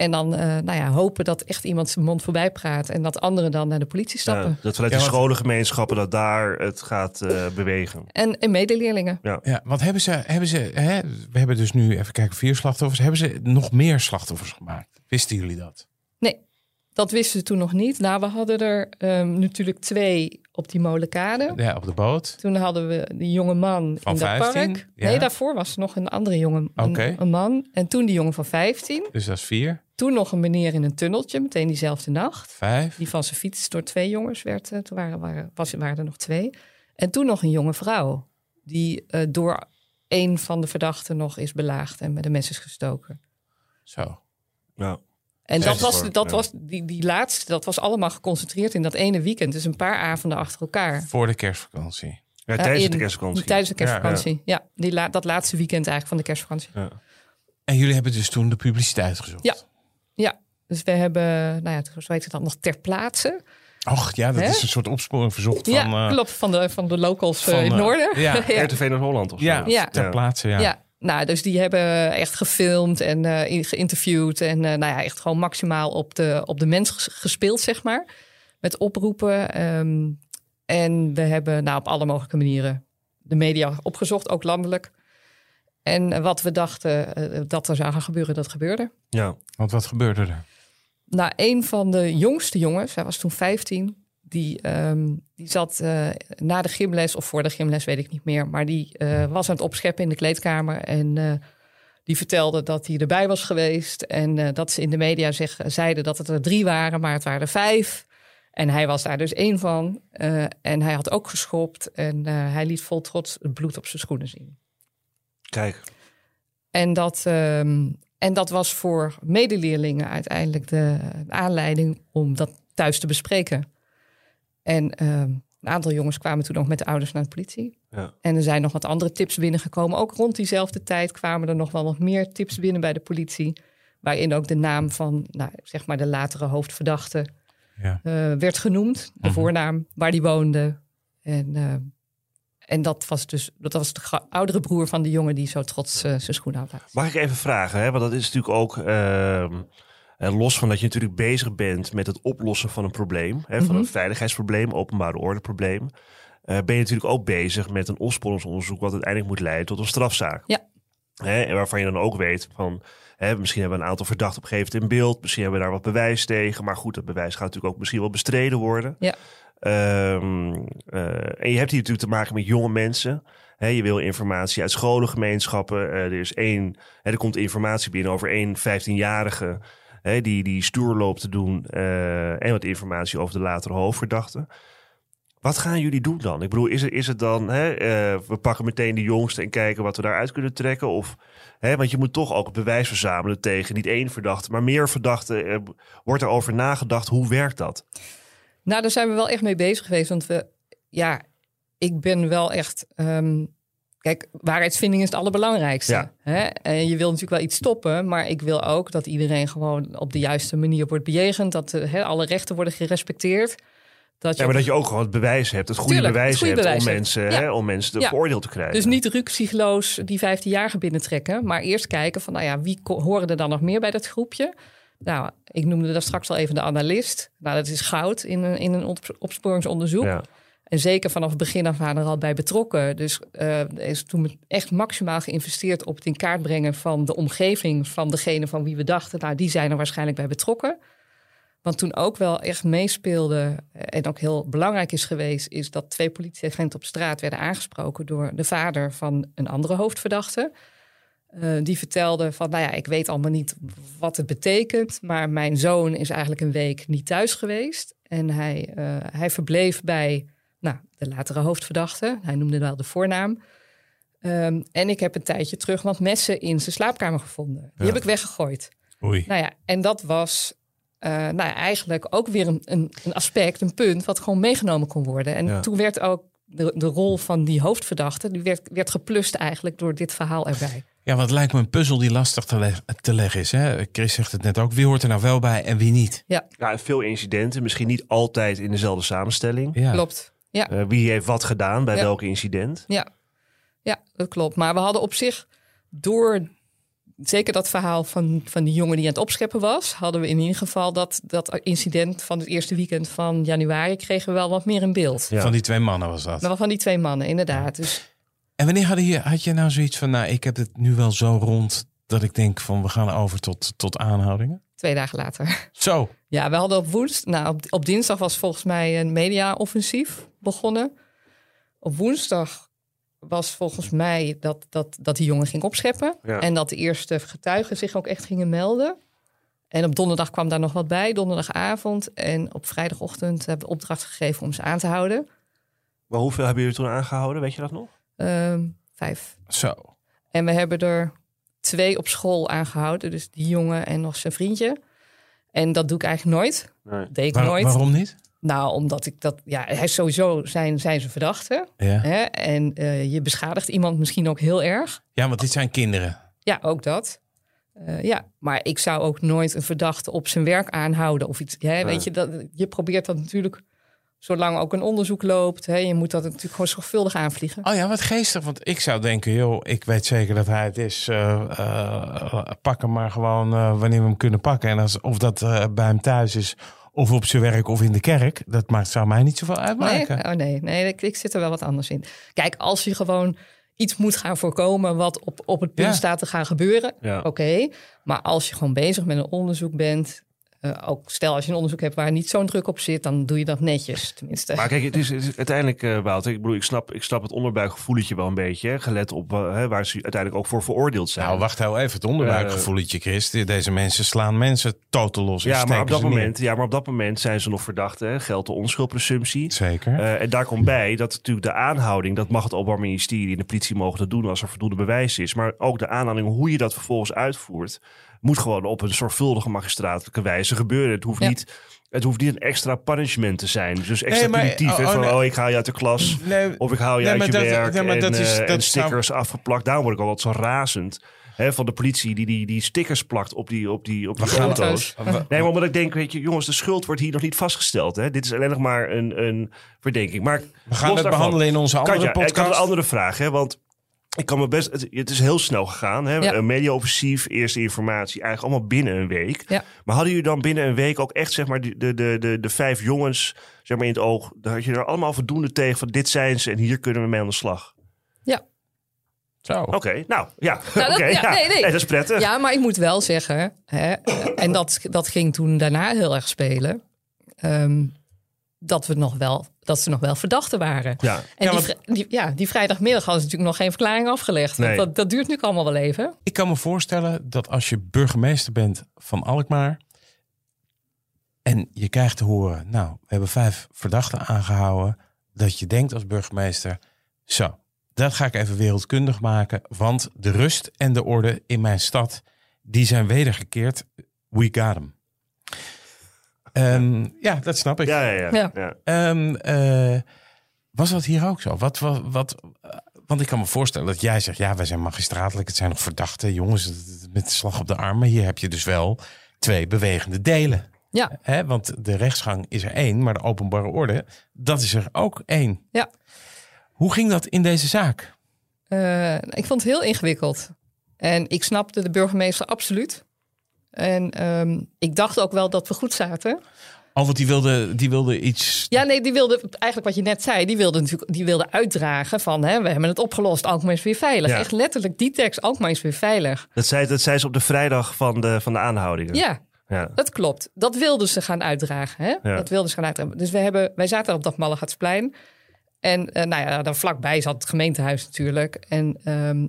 En dan eh, nou ja, hopen dat echt iemand zijn mond voorbij praat. En dat anderen dan naar de politie stappen. Ja, dat vanuit Ja, de want- scholengemeenschappen dat daar het gaat eh, bewegen. En, en medeleerlingen. Ja, wat hebben ze, hebben ze hè, we hebben dus nu even kijken, vier slachtoffers. Hebben ze nog meer slachtoffers gemaakt? Wisten jullie dat? Nee, dat wisten ze toen nog niet. Nou, we hadden er ehm, natuurlijk twee op die molenkade. Ja, op de boot. Toen hadden we die jonge man Van in dat 15? park. Ja. Nee, daarvoor was er nog een andere jongen, een man. En toen die jongen van 15. Dus dat is vier, Toen nog een meneer in een tunneltje, meteen diezelfde nacht. vijf. Die van zijn fiets door twee jongens werd. eh, toen waren, waren, was, waren er nog twee. En toen nog een jonge vrouw. Die eh, door een van de verdachten nog is belaagd en met een mes is gestoken. Zo. Ja. En dat was, dat was die, die laatste, dat was allemaal geconcentreerd in dat ene weekend. Dus een paar avonden achter elkaar. Voor de kerstvakantie. Ja, Eh, tijdens in- de kerstvakantie. Tijdens de kerstvakantie. Ja, die la, dat laatste weekend eigenlijk van de kerstvakantie. Ja. En jullie hebben dus toen de publiciteit gezocht? Ja. Ja, dus we hebben, nou ja, zo heet het dan nog ter plaatse. Och, ja, dat is een soort opsporing verzocht van... ja, eh, klopt, van de, van de locals eh, in het eh, noorden. ja. ja. RTV Noord-Holland of zo. ja, Ja. ter Ja. plaatse, ja. Ja, nou, dus die hebben echt gefilmd en eh, geïnterviewd. En eh, nou ja, echt gewoon maximaal op de, op de mens ges- gespeeld, zeg maar. Met oproepen. ehm, en we hebben nou, op alle mogelijke manieren de media opgezocht, ook landelijk. En wat we dachten eh, dat er zou gaan gebeuren, dat gebeurde. Ja. Want wat gebeurde er? Nou, een van de jongste jongens, hij was toen 15, die, ehm, die zat eh, na de gymles of voor de gymles, weet ik niet meer. Maar die eh, was aan het opscheppen in de kleedkamer. En eh, die vertelde dat hij erbij was geweest. En eh, dat ze in de media zeg, zeiden dat het er drie waren, maar het waren er vijf. En hij was daar dus één van. Eh, en hij had ook geschopt. En eh, hij liet vol trots het bloed op zijn schoenen zien. Kijk. En dat, ehm, en dat was voor medeleerlingen uiteindelijk de aanleiding om dat thuis te bespreken. En ehm, een aantal jongens kwamen toen ook met de ouders naar de politie. Ja. En er zijn nog wat andere tips binnengekomen. Ook rond diezelfde tijd kwamen er nog wel wat meer tips binnen bij de politie. Waarin ook de naam van nou, zeg maar de latere hoofdverdachte Ja. eh, werd genoemd. De Mhm. voornaam, waar die woonde. En, eh, en dat was dus dat was de oudere broer van de jongen die zo trots eh, zijn schoenen had. Mag ik even vragen, hè? want dat is natuurlijk ook. ehm, En los van dat je natuurlijk bezig bent met het oplossen van een probleem, hè, van Mhm. een veiligheidsprobleem, openbare ordeprobleem, eh, ben je natuurlijk ook bezig met een opsporingsonderzoek wat uiteindelijk moet leiden tot een strafzaak. Ja. Hè, en waarvan je dan ook weet van, hè, misschien hebben we een aantal verdachten op een gegeven moment in beeld, misschien hebben we daar wat bewijs tegen, maar goed, dat bewijs gaat natuurlijk ook misschien wel bestreden worden. Ja. Ehm, eh, en je hebt hier natuurlijk te maken met jonge mensen. Je wil informatie uit scholengemeenschappen. Eh, er, is één, er komt informatie binnen over één 15-jarige hè, die, die stoer loopt te doen. eh, en wat informatie over de latere hoofdverdachte. Wat gaan jullie doen dan? Ik bedoel, is het, is het dan, we pakken meteen de jongste en kijken wat we daaruit kunnen trekken? Of, want je moet toch ook het bewijs verzamelen tegen niet één verdachte, maar meer verdachten. Wordt er over nagedacht, hoe werkt dat? Nou, daar zijn we wel echt mee bezig geweest. Want we, ja, ik ben wel echt. ehm, kijk, waarheidsvinding is het allerbelangrijkste. Ja. Hè? En je wil natuurlijk wel iets stoppen, maar ik wil ook dat iedereen gewoon op de juiste manier wordt bejegend. Dat eh, hè, alle rechten worden gerespecteerd. Dat je Ja, maar dat je ook gewoon het bewijs hebt, het goede Tuurlijk, het bewijs goede hebt bewijs om, hebt. mensen, Ja. hè, om mensen te Ja. veroordeeld te krijgen. Dus niet ruksigloos die 15-jarigen binnentrekken, maar eerst kijken van, nou ja, wie horen er dan nog meer bij dat groepje? Nou, ik noemde daar straks al even de analist. Nou, dat is goud in een, in een op- opsporingsonderzoek. Ja. En zeker vanaf het begin af aan er al bij betrokken. Dus er is toen echt maximaal geïnvesteerd op het in kaart brengen van de omgeving van degene van wie we dachten, nou, die zijn er waarschijnlijk bij betrokken. Want toen ook wel echt meespeelde eh, en ook heel belangrijk is geweest, is dat twee politieagenten op straat werden aangesproken door de vader van een andere hoofdverdachte. Eh, die vertelde van, nou ja, ik weet allemaal niet wat het betekent, maar mijn zoon is eigenlijk een week niet thuis geweest. En hij, eh, hij verbleef bij nou, de latere hoofdverdachte. Hij noemde wel de voornaam. Ehm, en ik heb een tijdje terug wat messen in zijn slaapkamer gevonden. Die Ja. heb ik weggegooid. Oei. Nou ja, en dat was eh, nou ja, eigenlijk ook weer een, een, een aspect, een punt, wat gewoon meegenomen kon worden. En Ja. toen werd ook de, de rol van die hoofdverdachte, die werd, werd geplust eigenlijk door dit verhaal erbij. Ja, want het lijkt me een puzzel die lastig te, leg- te leggen is. Hè? Chris zegt het net ook. Wie hoort er nou wel bij en wie niet? Ja, en veel incidenten, misschien niet altijd in dezelfde samenstelling. Ja. Klopt. Ja. Eh, wie heeft wat gedaan bij Ja. welk incident? Ja. ja, dat klopt. Maar we hadden op zich door zeker dat verhaal van, van die jongen die aan het opscheppen was, hadden we in ieder geval dat, dat incident van het eerste weekend van januari kregen we wel wat meer in beeld. Ja. Van die twee mannen was dat. Maar van die twee mannen, inderdaad. Dus En wanneer had je, had je nou zoiets van, nou, ik heb het nu wel zo rond dat ik denk van, we gaan over tot, tot aanhoudingen? twee dagen later. Zo. Ja, we hadden op woensdag, nou, op, op dinsdag was volgens mij een media-offensief begonnen. Op woensdag was volgens mij dat, dat, dat die jongen ging opscheppen. Ja. En dat de eerste getuigen zich ook echt gingen melden. En op donderdag kwam daar nog wat bij, donderdagavond. En op vrijdagochtend hebben we opdracht gegeven om ze aan te houden. Maar hoeveel hebben jullie toen aangehouden, weet je dat nog? Ehm, vijf. Zo. En we hebben er twee op school aangehouden. Dus die jongen en nog zijn vriendje. En dat doe ik eigenlijk nooit. Nee. Deed ik Waar- nooit. waarom niet? Nou, omdat ik dat... Ja, hij is sowieso zijn, zijn ze verdachte. Ja. Hè? En eh, je beschadigt iemand misschien ook heel erg. ja, want dit zijn kinderen. Ja, ook dat. Eh, ja, maar ik zou ook nooit een verdachte op zijn werk aanhouden of iets. Hè? Weet je, dat, je probeert dat natuurlijk, zolang ook een onderzoek loopt. Hè? Je moet dat natuurlijk gewoon zorgvuldig aanvliegen. Oh ja, wat geestig. Want ik zou denken, joh, ik weet zeker dat hij het is. eh, eh, pak hem maar gewoon eh, wanneer we hem kunnen pakken. En als, of dat eh, bij hem thuis is, of op zijn werk of in de kerk. Dat maakt, zou mij niet zoveel Nee, uitmaken. oh nee, nee ik, ik zit er wel wat anders in. Kijk, als je gewoon iets moet gaan voorkomen wat op, op het punt Ja. staat te gaan gebeuren, Ja. oké. Maar als je gewoon bezig met een onderzoek bent, eh, ook stel als je een onderzoek hebt waar niet zo'n druk op zit, dan doe je dat netjes, tenminste. Maar kijk, het is, het is uiteindelijk, eh Wouter, ik bedoel, ik snap, ik snap het onderbuikgevoeletje wel een beetje. Hè, gelet op eh, hè, waar ze uiteindelijk ook voor veroordeeld zijn. Nou, wacht heel even. Het onderbuikgevoeletje, Chris. Deze mensen slaan mensen totaal los. en ja, maar op dat neer. moment, ja, maar op dat moment zijn ze nog verdacht. Hè, geldt de onschuldpresumptie. Zeker. Eh, en daar komt bij dat natuurlijk de aanhouding, dat mag het Openbaar Ministerie en de politie mogen dat doen als er voldoende bewijs is. Maar ook de aanhouding, hoe je dat vervolgens uitvoert, moet gewoon op een zorgvuldige magistraatelijke wijze gebeuren. Het hoeft, Ja. niet, het hoeft niet een extra punishment te zijn. Dus extra Nee, maar- punitief. oh, oh, van, nee. oh, ik haal je uit de klas. Nee, Of ik haal je Nee, uit je dat- werk nee, maar en, dat is- eh, dat en zou- stickers afgeplakt. Daarom word ik al wat zo razend. Hè, van de politie die, die die stickers plakt op die, op die, op die auto's. Nee, maar omdat ik denk, weet je, jongens, de schuld wordt hier nog niet vastgesteld. Hè? Dit is alleen nog maar een, een verdenking. Maar we gaan het behandelen in onze andere Katja, ik had podcast. een andere vraag. Hè? Want ik kan me best. Het, het is heel snel gegaan. Hè? Ja. Media-offensief, eerste informatie, eigenlijk allemaal binnen een week. Ja. Maar hadden jullie dan binnen een week ook echt zeg maar de, de, de, de, de vijf jongens zeg maar in het oog? Dan had je er allemaal voldoende tegen van dit zijn ze en hier kunnen we mee aan de slag. Ja. Zo. Oké, nou ja. Nou, dat- Oké, ja, ja. nee, nee. dat is prettig. Ja, maar ik moet wel zeggen, hè, en dat, dat ging toen daarna heel erg spelen, ehm, dat, we nog wel, dat ze nog wel verdachten waren. Ja. En Ja, die, want- vri- die, ja, die vrijdagmiddag hadden ze natuurlijk nog geen verklaring afgelegd. Want Nee. Dat, dat duurt nu allemaal wel even. Ik kan me voorstellen dat als je burgemeester bent van Alkmaar. en je krijgt te horen, nou, we hebben vijf verdachten aangehouden. dat je denkt als burgemeester, zo, dat ga ik even wereldkundig maken. Want de rust en de orde in mijn stad, die zijn wedergekeerd. We got them. Ehm, ja, dat snap ik. Ja, ja, ja. Ja. ja. Ehm, eh, was dat hier ook zo? Wat, wat, wat, want ik kan me voorstellen dat jij zegt, ja, wij zijn magistratelijk, het zijn nog verdachten, jongens, met de slag op de arm. Maar hier heb je dus wel twee bewegende delen. Ja, Hè? Want de rechtsgang is er één, maar de openbare orde, dat is er ook één. ja. Hoe ging dat in deze zaak? Eh, ik vond het heel ingewikkeld. En ik snapte de burgemeester absoluut. En ehm, ik dacht ook wel dat we goed zaten. Al want die wilde, die wilde iets. Ja, nee, die wilde eigenlijk wat je net zei, die wilde natuurlijk die wilde uitdragen van hè, we hebben het opgelost, Alkmaar is weer veilig. Ja. Echt letterlijk die tekst, Alkmaar is weer veilig. Dat, zei, dat zei ze op de vrijdag van de, van de aanhoudingen. Ja, Ja. dat klopt. Dat wilden ze gaan uitdragen. Hè? Ja. Dat wilden ze gaan uitdragen. Dus we hebben, wij zaten op dat Mallegatsplein. En eh, nou ja, daar vlakbij zat het gemeentehuis natuurlijk. En ehm,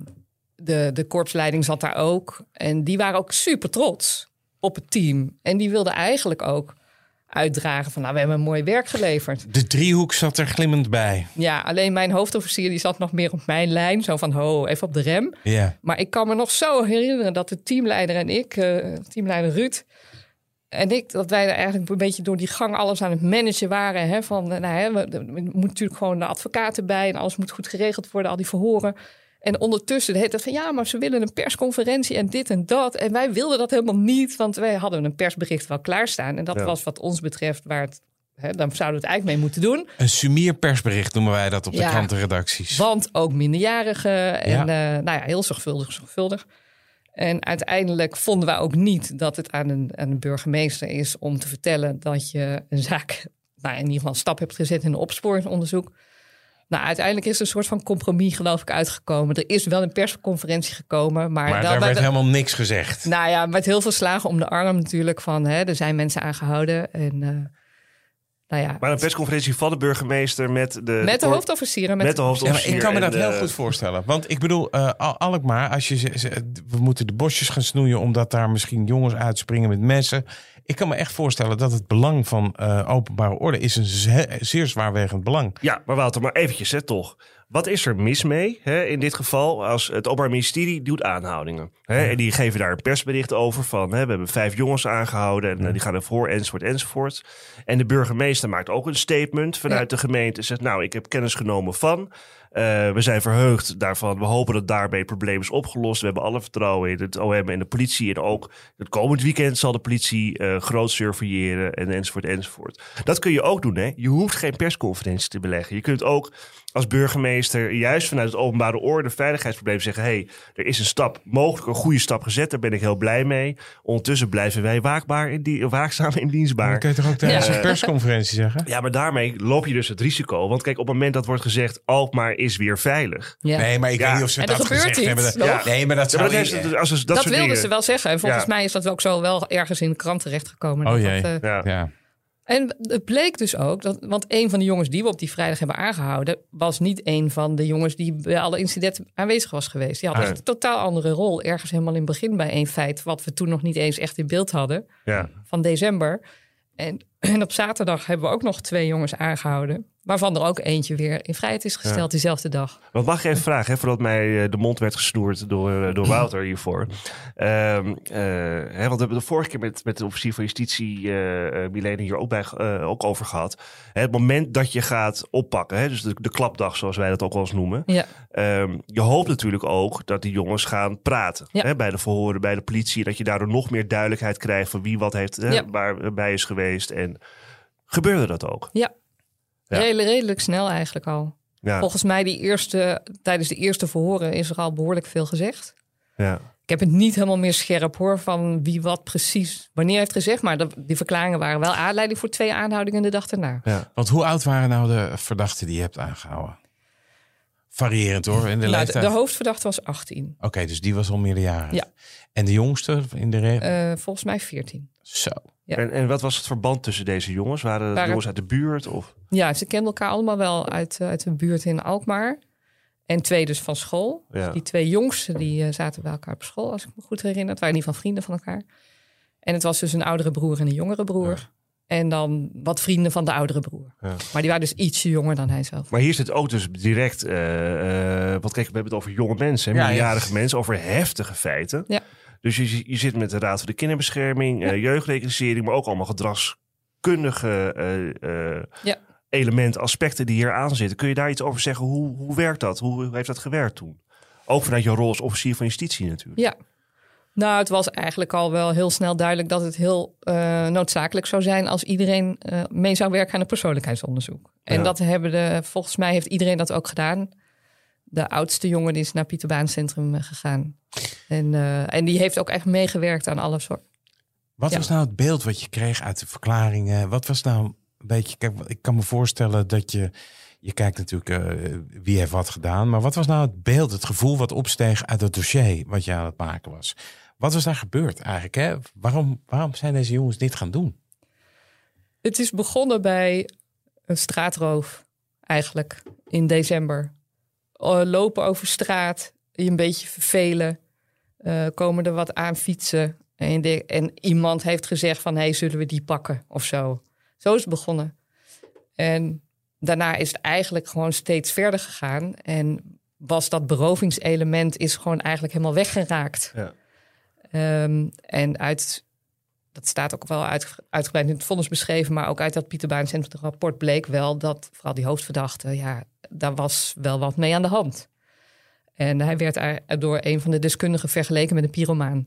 de, de korpsleiding zat daar ook. En die waren ook super trots op het team. En die wilden eigenlijk ook uitdragen van... nou, we hebben een mooi werk geleverd. De driehoek zat er glimmend bij. Ja, alleen mijn hoofdofficier die zat nog meer op mijn lijn. Zo van, ho, even op de rem. Ja. Maar ik kan me nog zo herinneren dat de teamleider en ik, eh, teamleider Ruud en ik, dat wij er eigenlijk een beetje door die gang alles aan het managen waren. Hè, van, eh, nou, hè, we, er moet natuurlijk gewoon de advocaten bij en alles moet goed geregeld worden, al die verhoren. En ondertussen heet het van ja, maar ze willen een persconferentie en dit en dat. En wij wilden dat helemaal niet, want wij hadden een persbericht wel klaarstaan. En dat Ja. was wat ons betreft waar het, dan zouden we het eigenlijk mee moeten doen. Een sumier persbericht noemen wij dat op de krantenredacties. Want ook minderjarigen. En Ja. eh, nou ja, heel zorgvuldig, zorgvuldig. En uiteindelijk vonden we ook niet dat het aan een, aan een burgemeester is om te vertellen dat je een zaak, nou in ieder geval een stap hebt gezet in een opsporingsonderzoek. Nou, uiteindelijk is er een soort van compromis, geloof ik, uitgekomen. Er is wel een persconferentie gekomen, maar, maar wel daar werd de- helemaal niks gezegd. nou ja, met heel veel slagen om de arm natuurlijk van, hè, er zijn mensen aangehouden. En eh, nou ja, Maar een persconferentie van de burgemeester met de... met de hoofdofficieren. Met de Ja, hoofdofficier. maar ik kan me dat heel de- goed voorstellen. Want ik bedoel, eh Al- Alkmaar, als je ze- ze- we moeten de bosjes gaan snoeien omdat daar misschien jongens uitspringen met messen. Ik kan me echt voorstellen dat het belang van eh, openbare orde is een ze- zeer zwaarwegend belang. Ja, maar Wouter, maar eventjes hè, toch. Wat is er mis mee hè, in dit geval als het Openbaar Ministerie doet aanhoudingen? Hè, en die geven daar een persbericht over van... Hè, we hebben vijf jongens aangehouden en eh, die gaan ervoor enzovoort enzovoort. En de burgemeester maakt ook een statement vanuit Ja. de gemeente. en Zegt nou, ik heb kennis genomen van... eh, we zijn verheugd daarvan. We hopen dat daarmee het probleem is opgelost. We hebben alle vertrouwen in het OM en de politie. En ook het komend weekend zal de politie eh, groot surveilleren en enzovoort enzovoort. Dat kun je ook doen. Hè? Je hoeft geen persconferentie te beleggen. Je kunt ook als burgemeester juist vanuit het openbare orde veiligheidsprobleem zeggen... hey, er is een stap, mogelijk een goede stap gezet. Daar ben ik heel blij mee. Ondertussen blijven wij waakbaar in die, waakzaam en dienstbaar. Dan kun je toch ook tijdens Ja. een persconferentie zeggen? Ja, maar daarmee loop je dus het risico. Want kijk, op het moment dat wordt gezegd... Alkmaar is weer veilig. ja. Nee, maar ik Ja. weet niet of ze had gebeurt gezegd iets, hebben. Nee, maar dat Ja, zou... maar dat, als, als, dat, Dat, soort wilden dingen- ze wel zeggen. En volgens Ja. mij is dat ook zo wel ergens in de krant terechtgekomen. Oh Dat jee. dat, eh, Ja. En het bleek dus ook, dat, want een van de jongens die we op die vrijdag hebben aangehouden, was niet een van de jongens die bij alle incidenten aanwezig was geweest. Die had echt een totaal andere rol. Ergens helemaal in het begin bij een feit, wat we toen nog niet eens echt in beeld hadden, Ja. van december. En, en op zaterdag hebben we ook nog twee jongens aangehouden. Waarvan er ook eentje weer in vrijheid is gesteld diezelfde dag. Wat mag ik even vragen, hè, voordat mij eh, de mond werd gesnoerd door, eh, door Wouter hiervoor. Ehm, eh, hè, want we hebben de vorige keer met, met de officier van justitie, eh, Milene, hier ook, bij, ook over gehad. Het moment dat je gaat oppakken, hè, dus de, de klapdag zoals wij dat ook wel eens noemen. Ja, Ehm, je hoopt natuurlijk ook dat die jongens gaan praten Ja. hè, bij de verhoren, bij de politie. Dat je daardoor nog meer duidelijkheid krijgt van wie wat heeft, hè, waarbij is geweest. En gebeurde dat ook? ja. Ja. Redelijk, redelijk snel eigenlijk al. Ja. Volgens mij die eerste, tijdens de eerste verhoren is er al behoorlijk veel gezegd. Ja. Ik heb het niet helemaal meer scherp hoor, van wie wat precies wanneer heeft gezegd. Maar de, die verklaringen waren wel aanleiding voor twee aanhoudingen de dag erna. Ja. Want hoe oud waren nou de verdachten die je hebt aangehouden? Variërend hoor, in de Nou, leeftijd. de hoofdverdachte was 18. Oké, dus die was al meerderjarig. Ja. En de jongste in de regel? Eh, volgens mij 14. Zo. Ja. En, en wat was het verband tussen deze jongens? Waren het Waren- jongens uit de buurt? Of? Ja, ze kenden elkaar allemaal wel uit, eh, uit een buurt in Alkmaar. En twee dus van school. Ja. Die twee jongsten die eh, zaten bij elkaar op school, als ik me goed herinner. Het waren ieder geval vrienden van elkaar. En het was dus een oudere broer en een jongere broer. En dan wat vrienden van de oudere broer. Ja. Maar die waren dus ietsje jonger dan hij zelf. Maar hier zit ook dus direct... eh, eh, want kijk, we hebben het over jonge mensen, minderjarige mensen, over heftige feiten. Ja. Dus je, je zit met de Raad voor de Kinderbescherming, eh jeugdreclassering, maar ook allemaal gedragskundige eh, eh, Ja. elementen, aspecten die hier aan zitten. Kun je daar iets over zeggen? Hoe, hoe werkt dat? Hoe heeft dat gewerkt toen? Ook vanuit jouw rol als officier van justitie natuurlijk. Ja. Nou, het was eigenlijk al wel heel snel duidelijk dat het heel noodzakelijk zou zijn als iedereen mee zou werken aan een persoonlijkheidsonderzoek. En Ja. dat hebben de, volgens mij heeft iedereen dat ook gedaan. De oudste jongen die is naar Pieter Baan Centrum eh, gegaan. En, eh, en die heeft ook echt meegewerkt aan alle soorten. Wat Ja. was nou het beeld wat je kreeg uit de verklaringen? Wat was nou een beetje... Kijk, ik kan me voorstellen dat je... Je kijkt natuurlijk eh, wie heeft wat gedaan. Maar wat was nou het beeld, het gevoel wat opsteeg uit het dossier wat je aan het maken was? Wat was daar gebeurd eigenlijk? Hè? Waarom, waarom zijn deze jongens dit gaan doen? Het is begonnen bij een straatroof, eigenlijk, in december. Eh, lopen over straat, je een beetje vervelen. eh, komen er wat aan fietsen. En, de, en iemand heeft gezegd van, hey, zullen we die pakken of zo. Zo is het begonnen. En daarna is het eigenlijk gewoon steeds verder gegaan. En was dat berovingselement is gewoon eigenlijk helemaal weggeraakt. Ja. Ehm, en uit, dat staat ook wel uit, uitgebreid in het vonnis beschreven, maar ook uit dat Pieter Baan rapport bleek wel dat vooral die hoofdverdachte, ja, daar was wel wat mee aan de hand. En hij werd er door een van de deskundigen vergeleken met een pyromaan.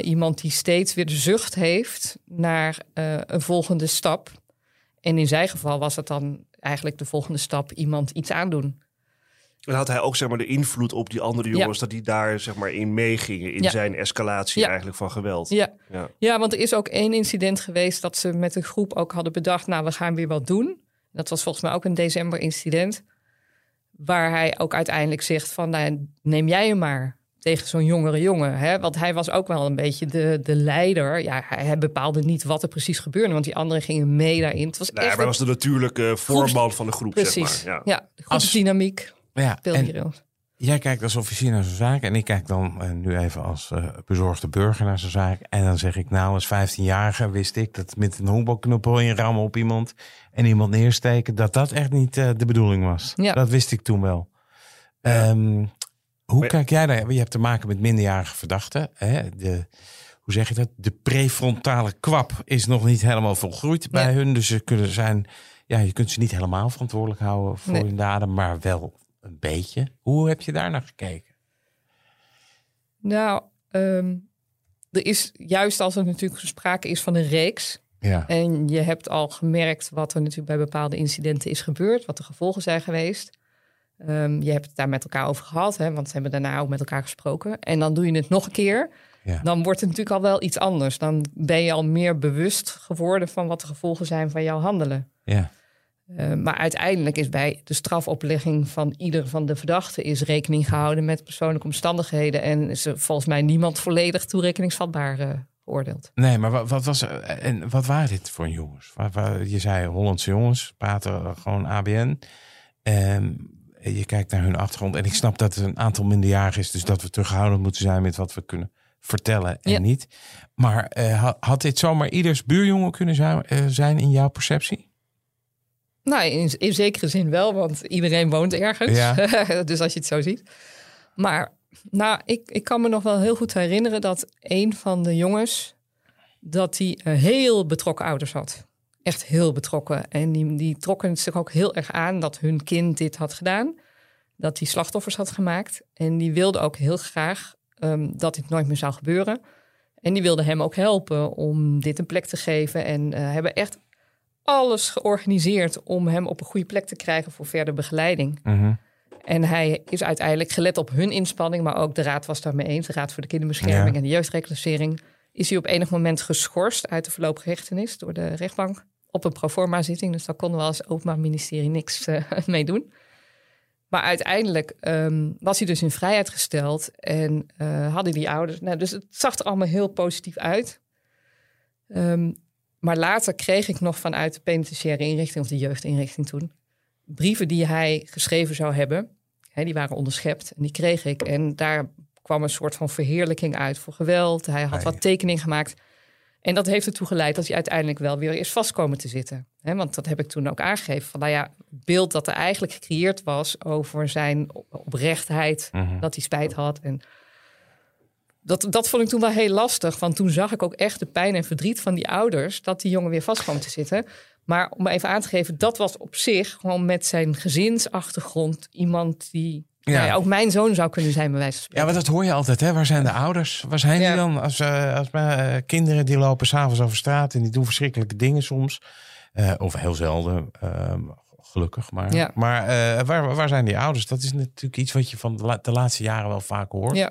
Iemand die steeds weer de zucht heeft naar eh, een volgende stap. En in zijn geval was het dan eigenlijk de volgende stap iemand iets aandoen. En had hij ook zeg maar, de invloed op die andere jongens, dat die daar zeg maar, in meegingen in Ja. zijn escalatie Ja. eigenlijk van geweld? Ja. Ja. Ja, want er is ook één incident geweest dat ze met een groep ook hadden bedacht, nou, we gaan weer wat doen. Dat was volgens mij ook een december incident. Waar hij ook uiteindelijk zegt van, nou, neem jij hem maar tegen zo'n jongere jongen. Hè? Want hij was ook wel een beetje de, de leider. Ja, hij, hij bepaalde niet wat er precies gebeurde, want die anderen gingen mee daarin. Het was Nou, echt hij was de natuurlijke voorman van de groep, precies. zeg maar. ja. de groepsdynamiek Ja, en jij kijkt als officier naar zo'n zaak en ik kijk dan eh, nu even als eh, bezorgde burger naar zo'n zaak. En dan zeg ik, nou, als 15-jarige wist ik dat met een honkbalknuppel in rammen op iemand en iemand neersteken, dat dat echt niet eh, de bedoeling was. Ja. Dat wist ik toen wel. Ehm, hoe Maar- kijk jij daar? Je hebt te maken met minderjarige verdachten. Hè? De, hoe zeg je dat? De prefrontale kwap is nog niet helemaal volgroeid bij Ja. hun. Dus ze kunnen zijn, ja, je kunt ze niet helemaal verantwoordelijk houden voor Nee. hun daden, maar wel een beetje. Hoe heb je daar naar gekeken? Nou, ehm, er is juist als er natuurlijk sprake is van een reeks. Ja. En je hebt al gemerkt wat er natuurlijk bij bepaalde incidenten is gebeurd, wat de gevolgen zijn geweest. Ehm, je hebt het daar met elkaar over gehad, hè, want ze hebben daarna ook met elkaar gesproken. En dan doe je het nog een keer. Ja. Dan wordt het natuurlijk al wel iets anders. Dan ben je al meer bewust geworden van wat de gevolgen zijn van jouw handelen. Ja. Eh, maar uiteindelijk is bij de strafoplegging van ieder van de verdachten is rekening gehouden met persoonlijke omstandigheden. En is er volgens mij niemand volledig toerekeningsvatbaar geoordeeld. Nee, maar wat, wat, was, eh, en wat waren dit voor jongens? Je zei Hollandse jongens, praten gewoon ABN. Ehm, je kijkt naar hun achtergrond. En ik snap dat het een aantal minderjarigen is. Dus dat we terughoudend moeten zijn met wat we kunnen vertellen en Ja. niet. Maar ha- had dit zomaar ieders buurjongen kunnen zijn, zijn in jouw perceptie? Nou, in, in zekere zin wel, want iedereen woont ergens. Ja. dus als je het zo ziet. Maar nou, ik, ik kan me nog wel heel goed herinneren dat een van de jongens... dat hij eh, heel betrokken ouders had. Echt heel betrokken. En die, die trokken het zich ook heel erg aan dat hun kind dit had gedaan. Dat hij slachtoffers had gemaakt. En die wilde ook heel graag ehm, dat dit nooit meer zou gebeuren. En die wilde hem ook helpen om dit een plek te geven. En eh, hebben echt alles georganiseerd om hem op een goede plek te krijgen voor verder begeleiding. Mhm. En hij is uiteindelijk gelet op hun inspanning, maar ook de raad was daarmee eens. De Raad voor de Kinderbescherming Ja. en de Jeugdreclassering. Is hij op enig moment geschorst uit de voorlopige hechtenis door de rechtbank op een proforma zitting. Dus daar konden we als openbaar ministerie niks eh, mee doen. Maar uiteindelijk ehm, was hij dus in vrijheid gesteld en eh, hadden die ouders. Nou, dus het zag er allemaal heel positief uit. Ehm, maar later kreeg ik nog vanuit de penitentiaire inrichting, of de jeugdinrichting toen, brieven die hij geschreven zou hebben. Hè, die waren onderschept en die kreeg ik. En daar kwam een soort van verheerlijking uit voor geweld. Hij had Ah, wat tekening gemaakt. En dat heeft ertoe geleid dat hij uiteindelijk wel weer is vastkomen te zitten. Want dat heb ik toen ook aangegeven. Van, nou ja, het beeld dat er eigenlijk gecreëerd was over zijn op- oprechtheid, Mhm. dat hij spijt had. En dat, dat vond ik toen wel heel lastig. Want toen zag ik ook echt de pijn en verdriet van die ouders dat die jongen weer vast kwam te zitten. Maar om even aan te geven, dat was op zich gewoon met zijn gezinsachtergrond iemand die Ja. nou ja, ook mijn zoon zou kunnen zijn, bij wijze van Ja, spreken. maar dat hoor je altijd, hè? Waar zijn de ouders? Waar zijn die Ja. dan? Als, eh, als eh, kinderen die lopen s'avonds over straat en die doen verschrikkelijke dingen soms. Eh, of heel zelden, ehm, gelukkig. Maar, Ja. maar waar, waar zijn die ouders? Dat is natuurlijk iets wat je van de, la- de laatste jaren wel vaak hoort. Ja.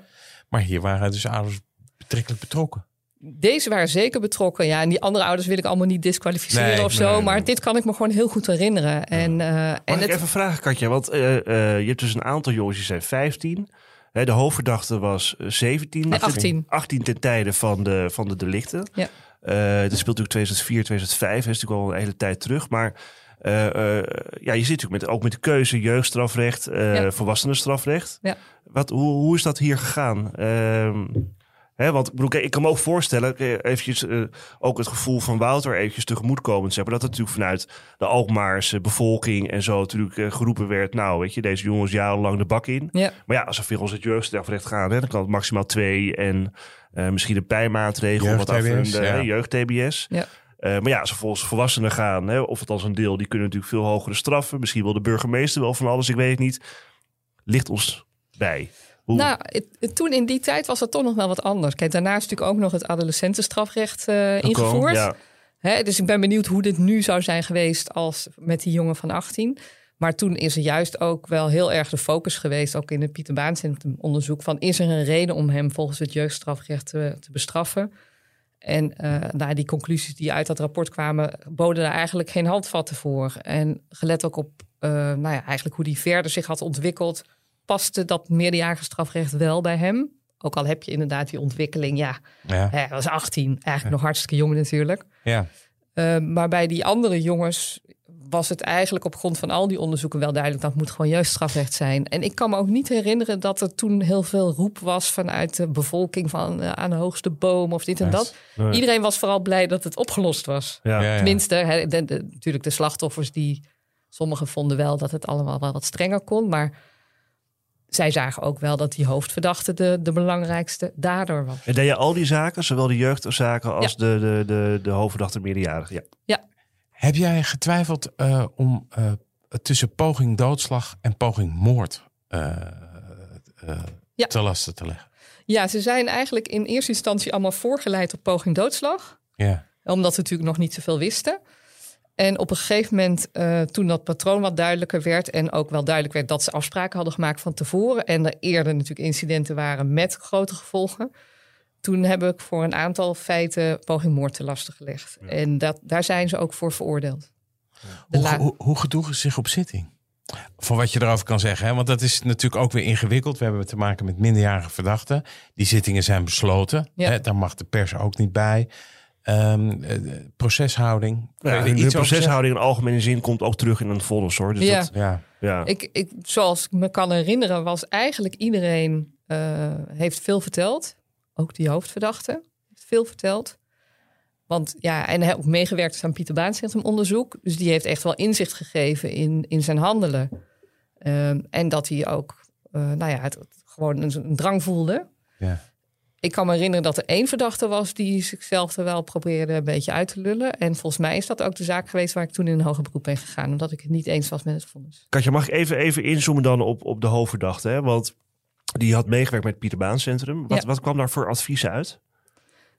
Maar hier waren dus ouders betrekkelijk betrokken. Deze waren zeker betrokken. Ja, en die andere ouders wil ik allemaal niet disqualificeren Nee, of zo. nee, nee. maar dit kan ik me gewoon heel goed herinneren. En, eh, Mag en ik het, even vragen, Katja? Want eh, eh, je hebt dus een aantal jongens die zijn 15. Hè, de hoofdverdachte was eh, 17. Nee, 18. 18 ten tijde van de, van de delicten. Ja. Eh dat speelt natuurlijk 2004, 2005. Dat is natuurlijk al een hele tijd terug. Maar ja, je zit natuurlijk met, ook met de keuze jeugdstrafrecht, eh Ja. volwassenenstrafrecht. Ja. Wat, hoe, hoe is dat hier gegaan? Ehm, Hè, want ik, bedoel, ik kan me ook voorstellen, eh, eventjes, eh, ook het gevoel van Wouter eventjes tegemoetkomend zeg maar, dat het natuurlijk vanuit de Alkmaarse bevolking en zo natuurlijk eh, geroepen werd, nou weet je, deze jongens jarenlang de bak in. ja, Maar ja, als er volgens het jeugdstrafrecht gaan, hè, dan kan het maximaal twee en eh, misschien een pijnmaatregel, wat afvullende, hè, ja. jeugd-TBS. Ja. Eh, maar ja, als volgens volwassenen gaan, hè, of het als een deel, die kunnen natuurlijk veel hogere straffen. Misschien wil de burgemeester wel van alles, ik weet het niet. Ligt ons bij. Hoe, Nou, het- toen in die tijd was het toch nog wel wat anders. Kijk, daarna is natuurlijk ook nog het adolescentenstrafrecht eh, ingevoerd. Ja. Hè, dus ik ben benieuwd hoe dit nu zou zijn geweest als met die jongen van 18. Maar toen is er juist ook wel heel erg de focus geweest, ook in het Pieter Baan onderzoek, van is er een reden om hem volgens het jeugdstrafrecht te, te bestraffen? En eh nou, die conclusies die uit dat rapport kwamen, boden daar eigenlijk geen handvatten voor. En gelet ook op eh, nou ja, eigenlijk hoe die verder zich had ontwikkeld, paste dat meerderjarige strafrecht wel bij hem. Ook al heb je inderdaad die ontwikkeling, ja, Ja. hij was 18, eigenlijk nog hartstikke jong natuurlijk. ja. Uh, maar bij die andere jongens was het eigenlijk op grond van al die onderzoeken wel duidelijk dat moet gewoon jeugdstrafrecht zijn. En ik kan me ook niet herinneren dat er toen heel veel roep was vanuit de bevolking van uh, aan de hoogste boom of dit en dat. Nee. Iedereen was vooral blij dat het opgelost was. Ja. Ja, ja. Tenminste, hè, de, de- natuurlijk de slachtoffers die sommigen vonden wel dat het allemaal wel wat strenger kon, maar zij zagen ook wel dat die hoofdverdachte de, de belangrijkste dader was. En deed je al die zaken, zowel de jeugdzaken als Ja. de, de, de, de hoofdverdachte meerderjarige? Ja. Heb jij getwijfeld eh, om eh, tussen poging doodslag en poging moord eh, Ja. te lasten te leggen? Ja, ze zijn eigenlijk in eerste instantie allemaal voorgeleid op poging doodslag. Ja. Omdat ze natuurlijk nog niet zoveel wisten. En op een gegeven moment, toen dat patroon wat duidelijker werd... en ook wel duidelijk werd dat ze afspraken hadden gemaakt van tevoren... en er eerder natuurlijk incidenten waren met grote gevolgen... toen heb ik voor een aantal feiten poging moord te lasten gelegd. En dat, daar zijn ze ook voor veroordeeld. De Hoe, hoe, hoe gedroegen ze zich op zitting? Van wat je erover kan zeggen. Hè? Want dat is natuurlijk ook weer ingewikkeld. We hebben te maken met minderjarige verdachten. Die zittingen zijn besloten. Ja. Hè? Daar mag de pers ook niet bij. Ehm, eh, proceshouding. Ja, de iets proceshouding in algemene zin komt ook terug in een vonnis hoor. Dus Ja. dat? Ja. ja. Ik, ik, zoals ik me kan herinneren, was eigenlijk iedereen eh, heeft veel verteld. Ook die hoofdverdachte heeft veel verteld. Want ja, en hij heeft ook meegewerkt aan Pieter Baan Centrum onderzoek. Dus die heeft echt wel inzicht gegeven in, in zijn handelen. Ehm, en dat hij ook eh, nou ja, het, het gewoon een, een drang voelde. Ja. Ik kan me herinneren dat er één verdachte was die zichzelf er wel probeerde een beetje uit te lullen. En volgens mij is dat ook de zaak geweest waar ik toen in een hoger beroep ben gegaan. Omdat ik het niet eens was met het vonnis. Katja, mag ik even, even inzoomen dan op, op de hoofdverdachte? Hè? Want die had meegewerkt met het Pieter Baan Centrum. Wat, Ja. wat kwam daar voor advies uit?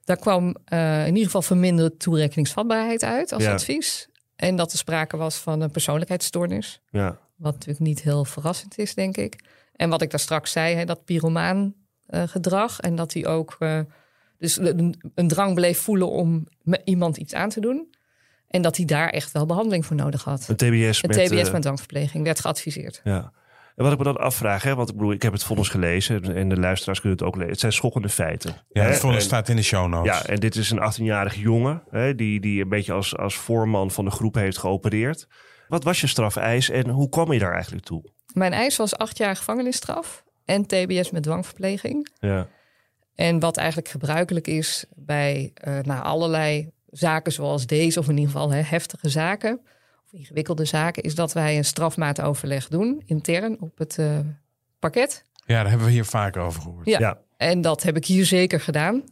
Daar kwam eh, in ieder geval verminderde toerekeningsvatbaarheid uit als Ja. advies. En dat er sprake was van een persoonlijkheidsstoornis. Ja. Wat natuurlijk niet heel verrassend is, denk ik. En wat ik daar straks zei, hè, dat pyromaan eh, gedrag. En dat hij ook uh, dus een, een, drang bleef voelen om iemand iets aan te doen. En dat hij daar echt wel behandeling voor nodig had. Een TBS een met... TBS met dwangverpleging werd geadviseerd. Ja. En wat ik me dan afvraag, hè, want ik bedoel, ik heb het vonnis gelezen en de luisteraars kunnen het ook lezen. Het zijn schokkende feiten. Ja, hè? het vonnis staat in de show notes. Ja, en dit is een 18-jarige jongen hè, die, die een beetje als, als voorman van de groep heeft geopereerd. Wat was je strafeis en hoe kwam je daar eigenlijk toe? Mijn eis was acht jaar gevangenisstraf en TBS met dwangverpleging. Ja, En wat eigenlijk gebruikelijk is bij eh nou, allerlei zaken zoals deze, of in ieder geval hè, heftige zaken, of ingewikkelde zaken, is dat wij een strafmaatoverleg doen, intern op het eh, pakket. Ja, daar hebben we hier vaak over gehoord. Ja. Ja. En dat heb ik hier zeker gedaan.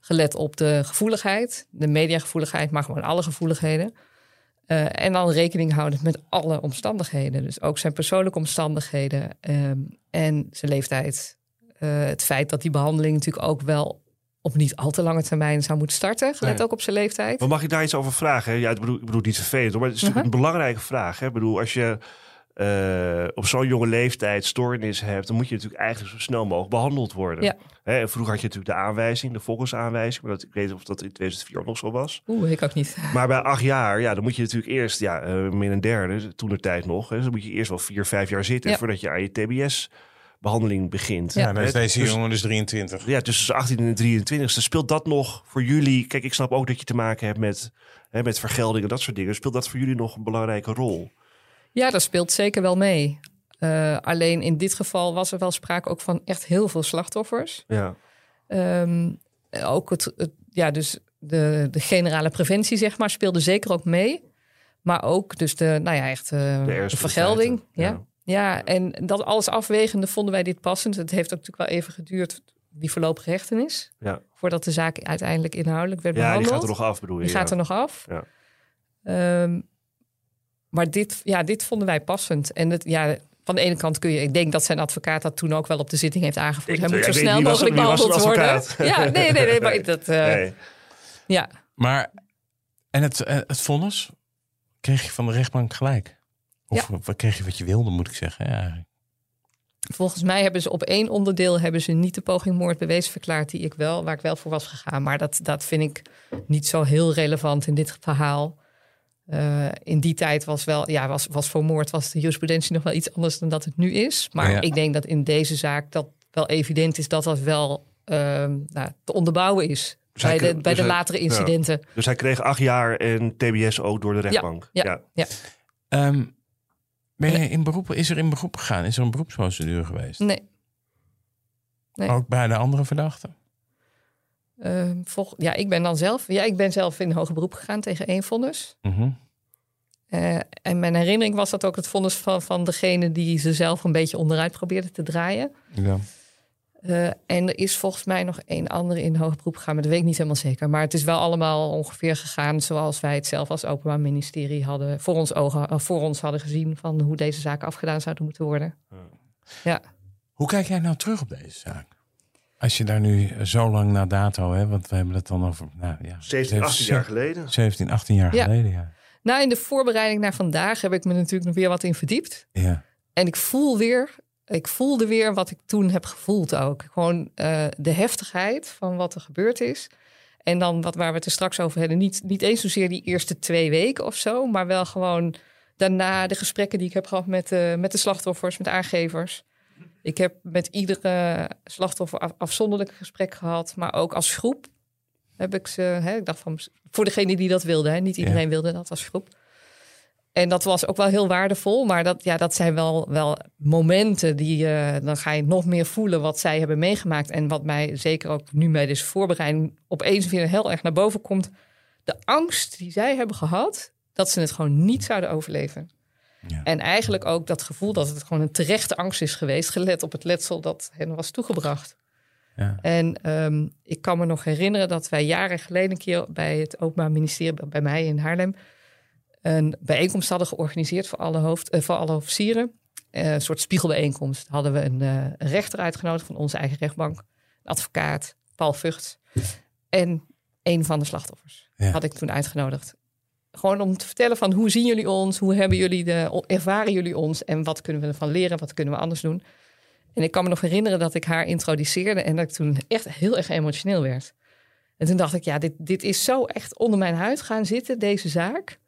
Gelet op de gevoeligheid, de mediagevoeligheid, maar gewoon alle gevoeligheden. Eh, en dan rekening houden met alle omstandigheden. Dus ook zijn persoonlijke omstandigheden ehm, en zijn leeftijd. Eh, het feit dat die behandeling natuurlijk ook wel op niet al te lange termijn zou moeten starten. Gelet Nee. ook op zijn leeftijd. maar mag ik daar iets over vragen? hè? Ja, ik bedoel, ik bedoel niet vervelend, maar het is natuurlijk Mhm. een belangrijke vraag. Hè? Ik bedoel, als je eh, op zo'n jonge leeftijd stoornis hebt, dan moet je natuurlijk eigenlijk zo snel mogelijk behandeld worden. Ja. Hè, en vroeger had je natuurlijk de aanwijzing, de volgensaanwijzing, maar dat, ik weet niet of dat in 2004 ook nog zo was. Oeh, ik ook niet. Maar bij acht jaar, ja, dan moet je natuurlijk eerst, ja, eh min een derde, toen de tijd nog, hè, dus dan moet je eerst wel vier, vijf jaar zitten Ja. voordat je aan je TBS-behandeling begint. Ja, is Hè, deze dus- jongen dus 23. Ja, tussen 18 en 23 speelt dat nog voor jullie? Kijk, ik snap ook dat je te maken hebt met, hè, met vergelding en dat soort dingen. Speelt dat voor jullie nog een belangrijke rol? Ja, dat speelt zeker wel mee. Eh, alleen in dit geval was er wel sprake ook van echt heel veel slachtoffers. Ja, Ehm, ook het, het- ja, dus de, de generale preventie, zeg maar, speelde zeker ook mee. Maar ook dus de, nou ja, echt eh, de, vergelding. ja. Ja. en dat alles afwegende vonden wij dit passend. Het heeft ook natuurlijk wel even geduurd, die voorlopige hechtenis. Ja. Voordat de zaak uiteindelijk inhoudelijk werd ja die behandeld. gaat er nog af, bedoel je? Die ja. gaat er nog af. Ja. Ehm, maar dit, ja, dit vonden wij passend. En het, ja, van de ene kant kun je, ik denk dat zijn advocaat dat toen ook wel op de zitting heeft aangevoerd. Hij moet zo snel mogelijk behandeld worden. Ja, nee, nee, nee. Maar dat, eh, Nee. ja. Maar, en het, eh, het vonnis, kreeg je van de rechtbank gelijk? Of wat kreeg je wat je wilde, moet ik zeggen? Ja, eigenlijk. Volgens mij hebben ze op één onderdeel hebben ze niet de poging moord bewezen verklaard die ik wel, waar ik wel voor was gegaan. Maar dat, dat vind ik niet zo heel relevant in dit verhaal. Eh, in die tijd was wel, ja, was, was voor moord was de jurisprudentie nog wel iets anders dan dat het nu is. Maar Ja. ik denk dat in deze zaak dat wel evident is dat dat wel ehm, nou, te onderbouwen is. Dus bij de, bij dus de hij- latere ja. incidenten. Dus hij kreeg acht jaar en TBS ook door de rechtbank. ja. Ja. Ehm, ben je in beroep, is er in beroep gegaan? Is er een beroepsprocedure geweest? Nee. Nee. Ook bij de andere verdachten? Ehm, volg, ja, ik ben dan zelf, ja, ik ben zelf in hoger beroep gegaan tegen één vonnis. Mhm. Eh, en mijn herinnering was dat ook het vonnis van, van degene die ze zelf een beetje onderuit probeerde te draaien. Ja. Eh, en er is volgens mij nog één andere in hoger beroep gegaan, maar dat weet ik niet helemaal zeker. Maar het is wel allemaal ongeveer gegaan zoals wij het zelf als Openbaar Ministerie hadden voor ons, ogen, eh, voor ons hadden gezien van hoe deze zaken afgedaan zouden moeten worden. Ja. Hoe kijk jij nou terug op deze zaak? Als je daar nu zo lang na dato, hè, want we hebben het dan over nou, ja, 17, 18 jaar geleden. 17, 18 jaar Ja. geleden. Ja. Nou, in de voorbereiding naar vandaag heb ik me natuurlijk nog weer wat in verdiept. Ja. En ik voel weer, ik voelde weer wat ik toen heb gevoeld ook. Gewoon eh, de heftigheid van wat er gebeurd is. En dan wat waar we het er straks over hadden, niet, niet eens zozeer die eerste twee weken of zo, maar wel gewoon daarna de gesprekken die ik heb gehad met, eh, met de slachtoffers, met de aangevers. Ik heb met iedere slachtoffer af- afzonderlijk gesprek gehad, maar ook als groep heb ik ze. Hè, ik dacht van voor degene die dat wilde, hè, niet iedereen wilde dat als groep. En dat was ook wel heel waardevol. Maar dat, ja, dat zijn wel, wel momenten die eh, dan ga je nog meer voelen wat zij hebben meegemaakt. En wat mij zeker ook nu bij deze voorbereiding opeens weer heel erg naar boven komt. De angst die zij hebben gehad, dat ze het gewoon niet zouden overleven. Ja. En eigenlijk ook dat gevoel dat het gewoon een terechte angst is geweest, gelet op het letsel dat hen was toegebracht. Ja. En ehm, ik kan me nog herinneren dat wij jaren geleden een keer bij het Openbaar Ministerie, bij mij in Haarlem, een bijeenkomst hadden georganiseerd voor alle, hoofd, eh, voor alle officieren. Eh, een soort spiegelbijeenkomst. Hadden we een, eh, een rechter uitgenodigd van onze eigen rechtbank, een advocaat, Paul Vught en een van de slachtoffers Ja. had ik toen uitgenodigd. gewoon om te vertellen van hoe zien jullie ons, hoe hebben jullie de, ervaren jullie ons en wat kunnen we ervan leren, wat kunnen we anders doen. En ik kan me nog herinneren dat ik haar introduceerde en dat ik toen echt heel erg emotioneel werd. En toen dacht ik, ja, dit, dit is zo echt onder mijn huid gaan zitten, deze zaak.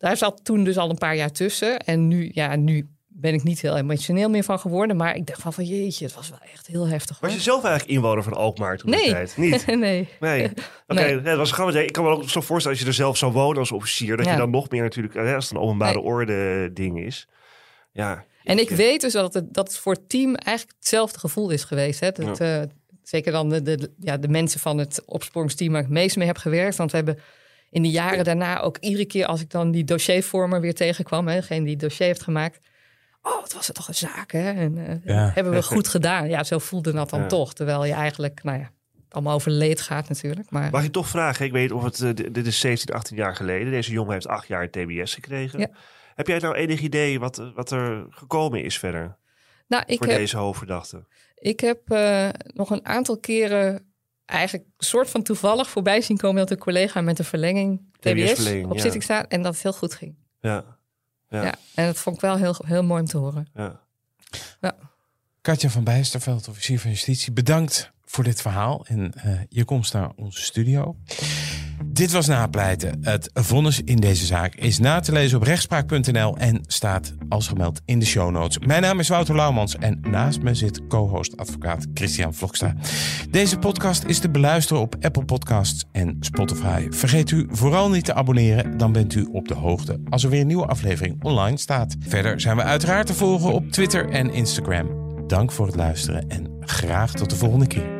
Daar zat toen dus al een paar jaar tussen. En nu, ja, nu ben ik niet heel emotioneel meer van geworden. Maar ik dacht van, van jeetje, het was wel echt heel heftig. Was je zelf eigenlijk inwoner van Alkmaar toen nee. tijd? Niet? nee. Nee. Oké, Nee. het was grappig. Ik kan me ook zo voorstellen als je er zelf zou wonen als officier, dat Ja. je dan nog meer natuurlijk, als het een openbare Nee. orde ding is. Ja. En ik weet dus dat het, dat het voor het team eigenlijk hetzelfde gevoel is geweest. Hè? Dat, eh, zeker dan de, de, ja, de mensen van het opsporingsteam waar ik het meest mee heb gewerkt. Want we hebben in de jaren daarna ook iedere keer als ik dan die dossiervormer weer tegenkwam, hè, degene die het dossier heeft gemaakt. Oh, wat was het toch een zaak, hè? En, eh, Ja. Hebben we goed gedaan. Ja, zo voelde dat dan Ja. toch. Terwijl je eigenlijk, nou ja, allemaal over leed gaat natuurlijk. Maar Mag ik toch vragen? Ik weet of het, eh, dit is 17, 18 jaar geleden. Deze jongen heeft acht jaar TBS gekregen. Ja. Heb jij nou enig idee wat, wat er gekomen is verder nou, ik voor heb, deze hoofdverdachte? Ik heb eh, nog een aantal keren eigenlijk een soort van toevallig voorbij zien komen dat een collega met een verlenging TBS op ja. zitting staat en dat het heel goed ging. Ja. Ja. Ja. en dat vond ik wel heel, heel mooi om te horen. ja. Katja van Bijsterveld, officier van justitie, bedankt voor dit verhaal en eh, je komst naar onze studio. Dit was Napleiten. Het vonnis in deze zaak is na te lezen op rechtspraak.nl en staat als gemeld in de show notes. Mijn naam is Wouter Laumans en naast me zit co-host advocaat Christian Vlokstra. Deze podcast is te beluisteren op Apple Podcasts en Spotify. Vergeet u vooral niet te abonneren, dan bent u op de hoogte als er weer een nieuwe aflevering online staat. Verder zijn we uiteraard te volgen op Twitter en Instagram. Dank voor het luisteren en graag tot de volgende keer.